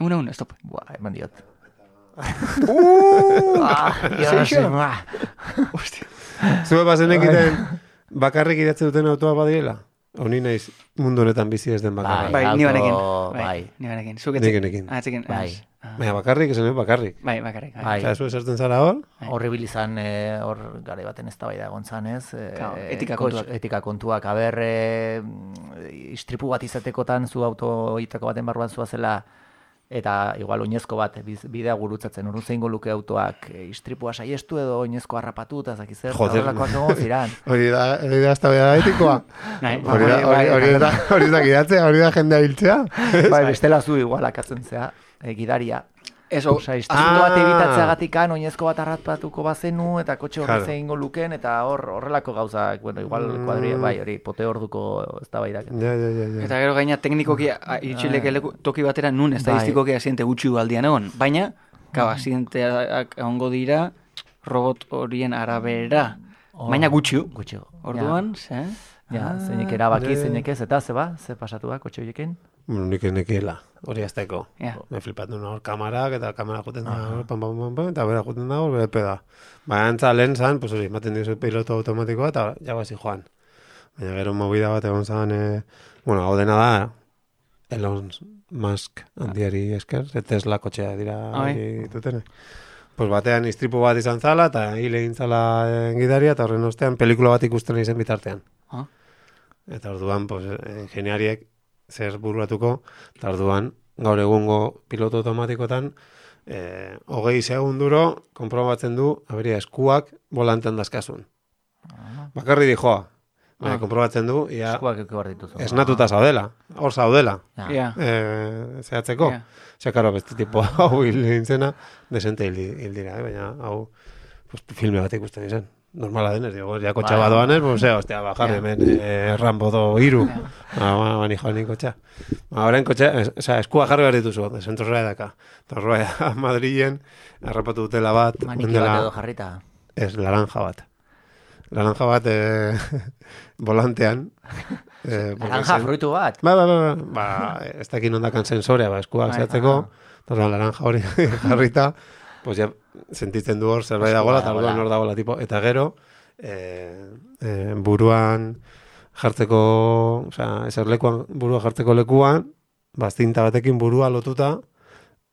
Egun, egun, stop. Buah, eman diot. Uh! Ah. Zue bazenek iten bakarrik idatzen duten autoa badiela? Honi naiz mundu honetan bizi ez den bakarra. Bai, auto, ni banekin. bai. Ni banekin. Zuk. Ah, etzekin. Bai. Ah. Baina bakarrik, esan dut bakarrik. Bai, bakarrik. Bai. Bai. Osea, zu esartzen zara hor, Horribil izan, eh, hor gare baten ez da egon zanez. Eh, Claro, etika kotx- kontuak. Etika kontuak, aber, eh, istripu bat izatekotan zu auto horietako baten barruan zuazela, eta igual oinezko bat, biz- bidea gurutzatzen, ordu zeingo luke autoak eh, istripua saiestu edo oinezko harrapatu, eta zakiz zer, horrelakoak egon ziran. hori da, hori da ezta beda etikoa. Bai, Hori da, hori, da, hori da gidatzea, hori da jendea hiltzea. bai, bestela zu igual akatzen zea, eh, gidaria. Eso, Osa, istripu bat Ah. ebitatzeagatik oinezko bat arrapatuko bazenu, eta kotxe horri Claro. zein luken, eta hor horrelako gauzak, bueno, igual Mm. kuadria, bai, hori, pote orduko ez da baidak. Ja, ja, ja, ja. Eta gero gaina teknikoki iritsileke leku toki batera nun estadistikoki asiente gutxi aldian egon. Baina, kau, asienteak egongo dira robot horien arabera. Oh. Baina gutxi. Gutxi. Orduan, ze? Ja, Ah, zeinek erabaki, ja. zeinek ez, eta ze pasatu da, kotxe horiekin? Bueno, nik enekiela, hori azteko. Ja. Me flipatu hor kamarak, eta kamera juten da, hor, pam, pam, pam, pam, eta bera juten da, bere peda. Baina antza lehen zan, pues hori, ematen dizu piloto automatikoa, eta jabazi joan. Baina gero movida bat egon zan, e, bueno, hau dena da, Elon Musk handiari esker, ze Tesla kotxea dira dutene. Pues batean istripu bat izan zala, eta hil egin zala eh, gidaria, eta horren ostean pelikula bat ikusten izen bitartean. Ah. Eta orduan, pues, ingeniariek zer buruatuko, eta orduan, gaur egungo piloto automatikotan, eh, hogei segunduro, konprobatzen du, aberia, eskuak volantean dazkasun. Bakarri dijoa. Baina, Ah. konprobatzen du, ia, Eskuak eko dituzu. esnatuta zaudela, hor zaudela, Ja. Ja. eh, zehatzeko. Ja. Ze, karo, beste tipo hau hil desente hil dira, eh? baina hau pues, filme bat ikusten izan. Normala denez, digo, ja kotxa Bai. bat doanez, pues, ea, ostia, bajar Ja. hemen eh, Rambo do iru. Ba, ba, bani joan kotxa. Ba, orain kotxa, es, osea, eskua jarri behar dituzu, desentrosra edaka. Eta horrela, Madrilen, harrapatu dutela bat, Maniki mendela- bat edo jarrita. Ez, laranja bat. Laranja bat eh, volantean. Eh, Naranja zen- fruitu bat. Ba, ba, ba, ba, ba ez dakin ondakan sensorea, ba, eskuak Bai, zehatzeko, aha. eta orduan laranja hori jarrita, pues ja, sentitzen du hor zerbait dagoela, eta orduan hor dagoela, tipo, eta gero, eh, eh, buruan jartzeko, osea, eserlekuan burua jartzeko lekuan, ba, zinta batekin burua lotuta,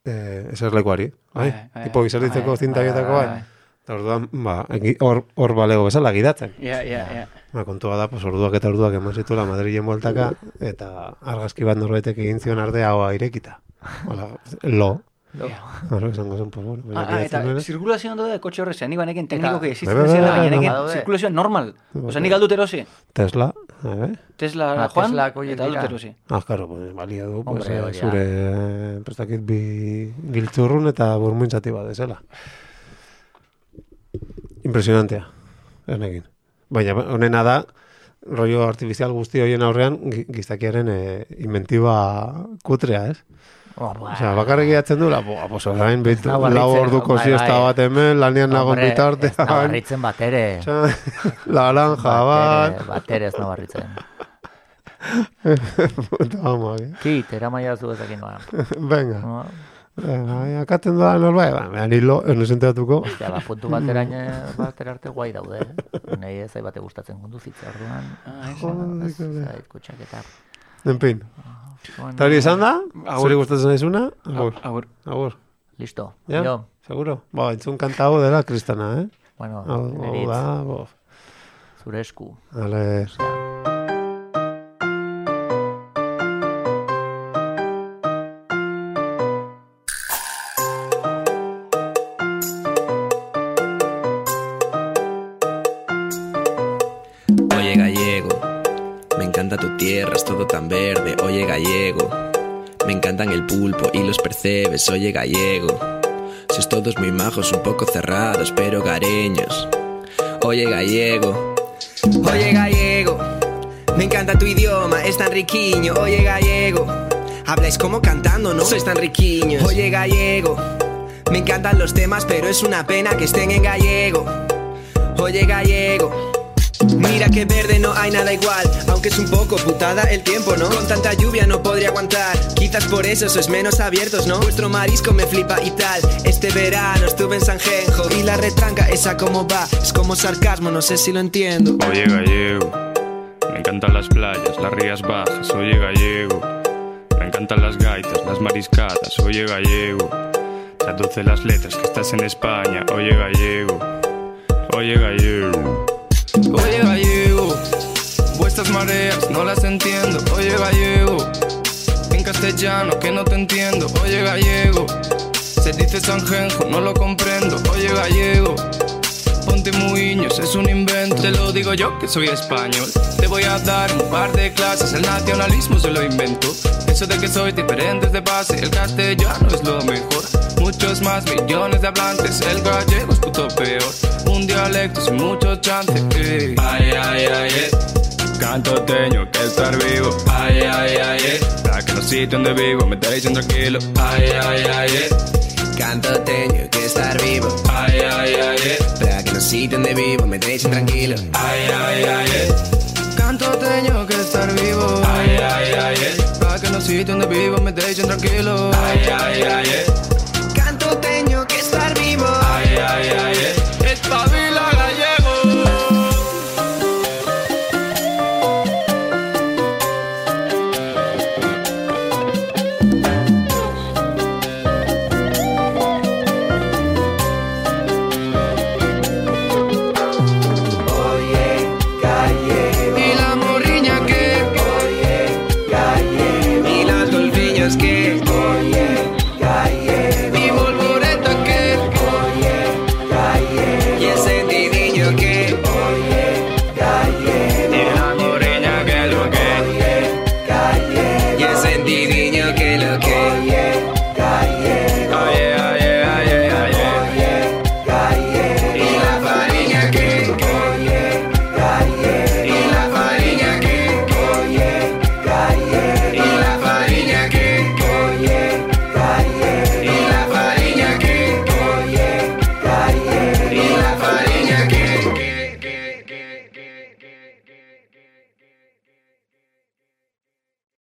eh, eserlekuari, bai? Bai, bai, tipo, izerditzeko bai, zinta horietako, bai. Eta orduan, ba, hor, hor balego bezala gidatzen. Ja, ja, ja. Ba, kontua da, pues, orduak eta orduak eman zituela Madrilen bueltaka, eta argazki bat norbaitek egin zion ardea hoa irekita. Hola, lo. Ja. Hora, esango zen, pues, bueno, baina Ah, ah, eta nuen. zirkulazioan daude kotxe horrezean, nik banekin teknikoki Bai, existitzen bai, zela, bai, baina bai, nekin badaude. zirkulazioan normal. Osa, nik aldut erosi. Tesla, eh? Tesla Ah, joan, Teslak horiek eta aldut dira. erosi. Ah, karo, pues, balia du, pues, Hombre, eh, da. zure, eh, prestakit bi giltzurrun eta burmuintzati bat desela. Impresionantea, ez negin. Baina, honena da, rollo artifizial guzti horien aurrean, gi- gizakiaren eh, inventiba kutrea, ez? Ba. Osea, bakarrik gidatzen du, boa, pues orain, bit, lau orduko siesta bai. bat hemen, lanian nagon Ez bitartean. nau harritzen bat ere. Laranja bat. Bat ere, bat ere ez nau harritzen. Puta ama, eh? Kit, eramaia zu ezakin noa. Venga. No? Venga, bai, akaten da norbait, ba, behan hilo, eno senteatuko. Ostia, ba, puntu bateraino batera arte guai daude. eh? Nei ez bate gustatzen konduzitza orduan. Ah, ez. Joder, Ez joder. Eta hori izan da? Agur. Zuri gustatzen zaizuna? Agur. Agur. Agur. Listo. Ja? Jo, Seguro? Ba, entzun kanta hau dela kristana, eh? bueno, Hau, hau neritz, da, bo. zure esku. Ale, Oye todo tan verde. Oye gallego, me encantan el pulpo y los percebes. Oye gallego, sois todos muy majos, un poco cerrados, pero gareños. Oye gallego, oye gallego, Me encanta tu idioma, es tan riquiño. Oye, gallego. Habláis como cantando, ¿no? Sois tan riquiños. Oye, gallego. Me encantan los temas, pero es una pena que estén en gallego. Oye, gallego. Mira que verde no hay nada igual, aunque es un poco putada el tiempo, ¿no? Con tanta lluvia no podría aguantar, quizás por eso sois menos abiertos, ¿no? Vuestro marisco me flipa y tal, este verano estuve en San Genjo y la retranca esa como va, es como sarcasmo, no sé si lo entiendo. Oye gallego, me encantan las playas, las rías bajas, oye gallego. Me encantan las gaitas, las mariscadas, oye gallego. Traduce las letras que estás en España, oye gallego. Oye gallego. Oye gallego, vuestras mareas no las entiendo, oye gallego. En castellano que no te entiendo, oye gallego. Se dice Sanjenjo, no lo comprendo, oye gallego. Ponte muiños, es un invento. Te lo digo yo que soy español. Te voy a dar un par de clases. El nacionalismo se lo invento. Eso de que soy diferente de base. El castellano es lo mejor. Muchos más millones de hablantes. El gallego es puto peor. Un dialecto sin mucho chance. eh. Ay, ay, ay, eh. Canto teño que estar vivo. Ay, ay, ay, eh. Para que los sitios donde vivo me dejen tranquilo. Ay, ay, ay, eh. Canto teño que estar vivo, Ay, ay, ay, eh. para que los sitios donde vivo me dejen tranquilo. Ay, ay, ay, eh. Canto teño que estar vivo. Ay, ay, ay, eh. Para que los sitios donde vivo me dejen tranquilo. Ay, ay, ay, eh. Eh. Espabila.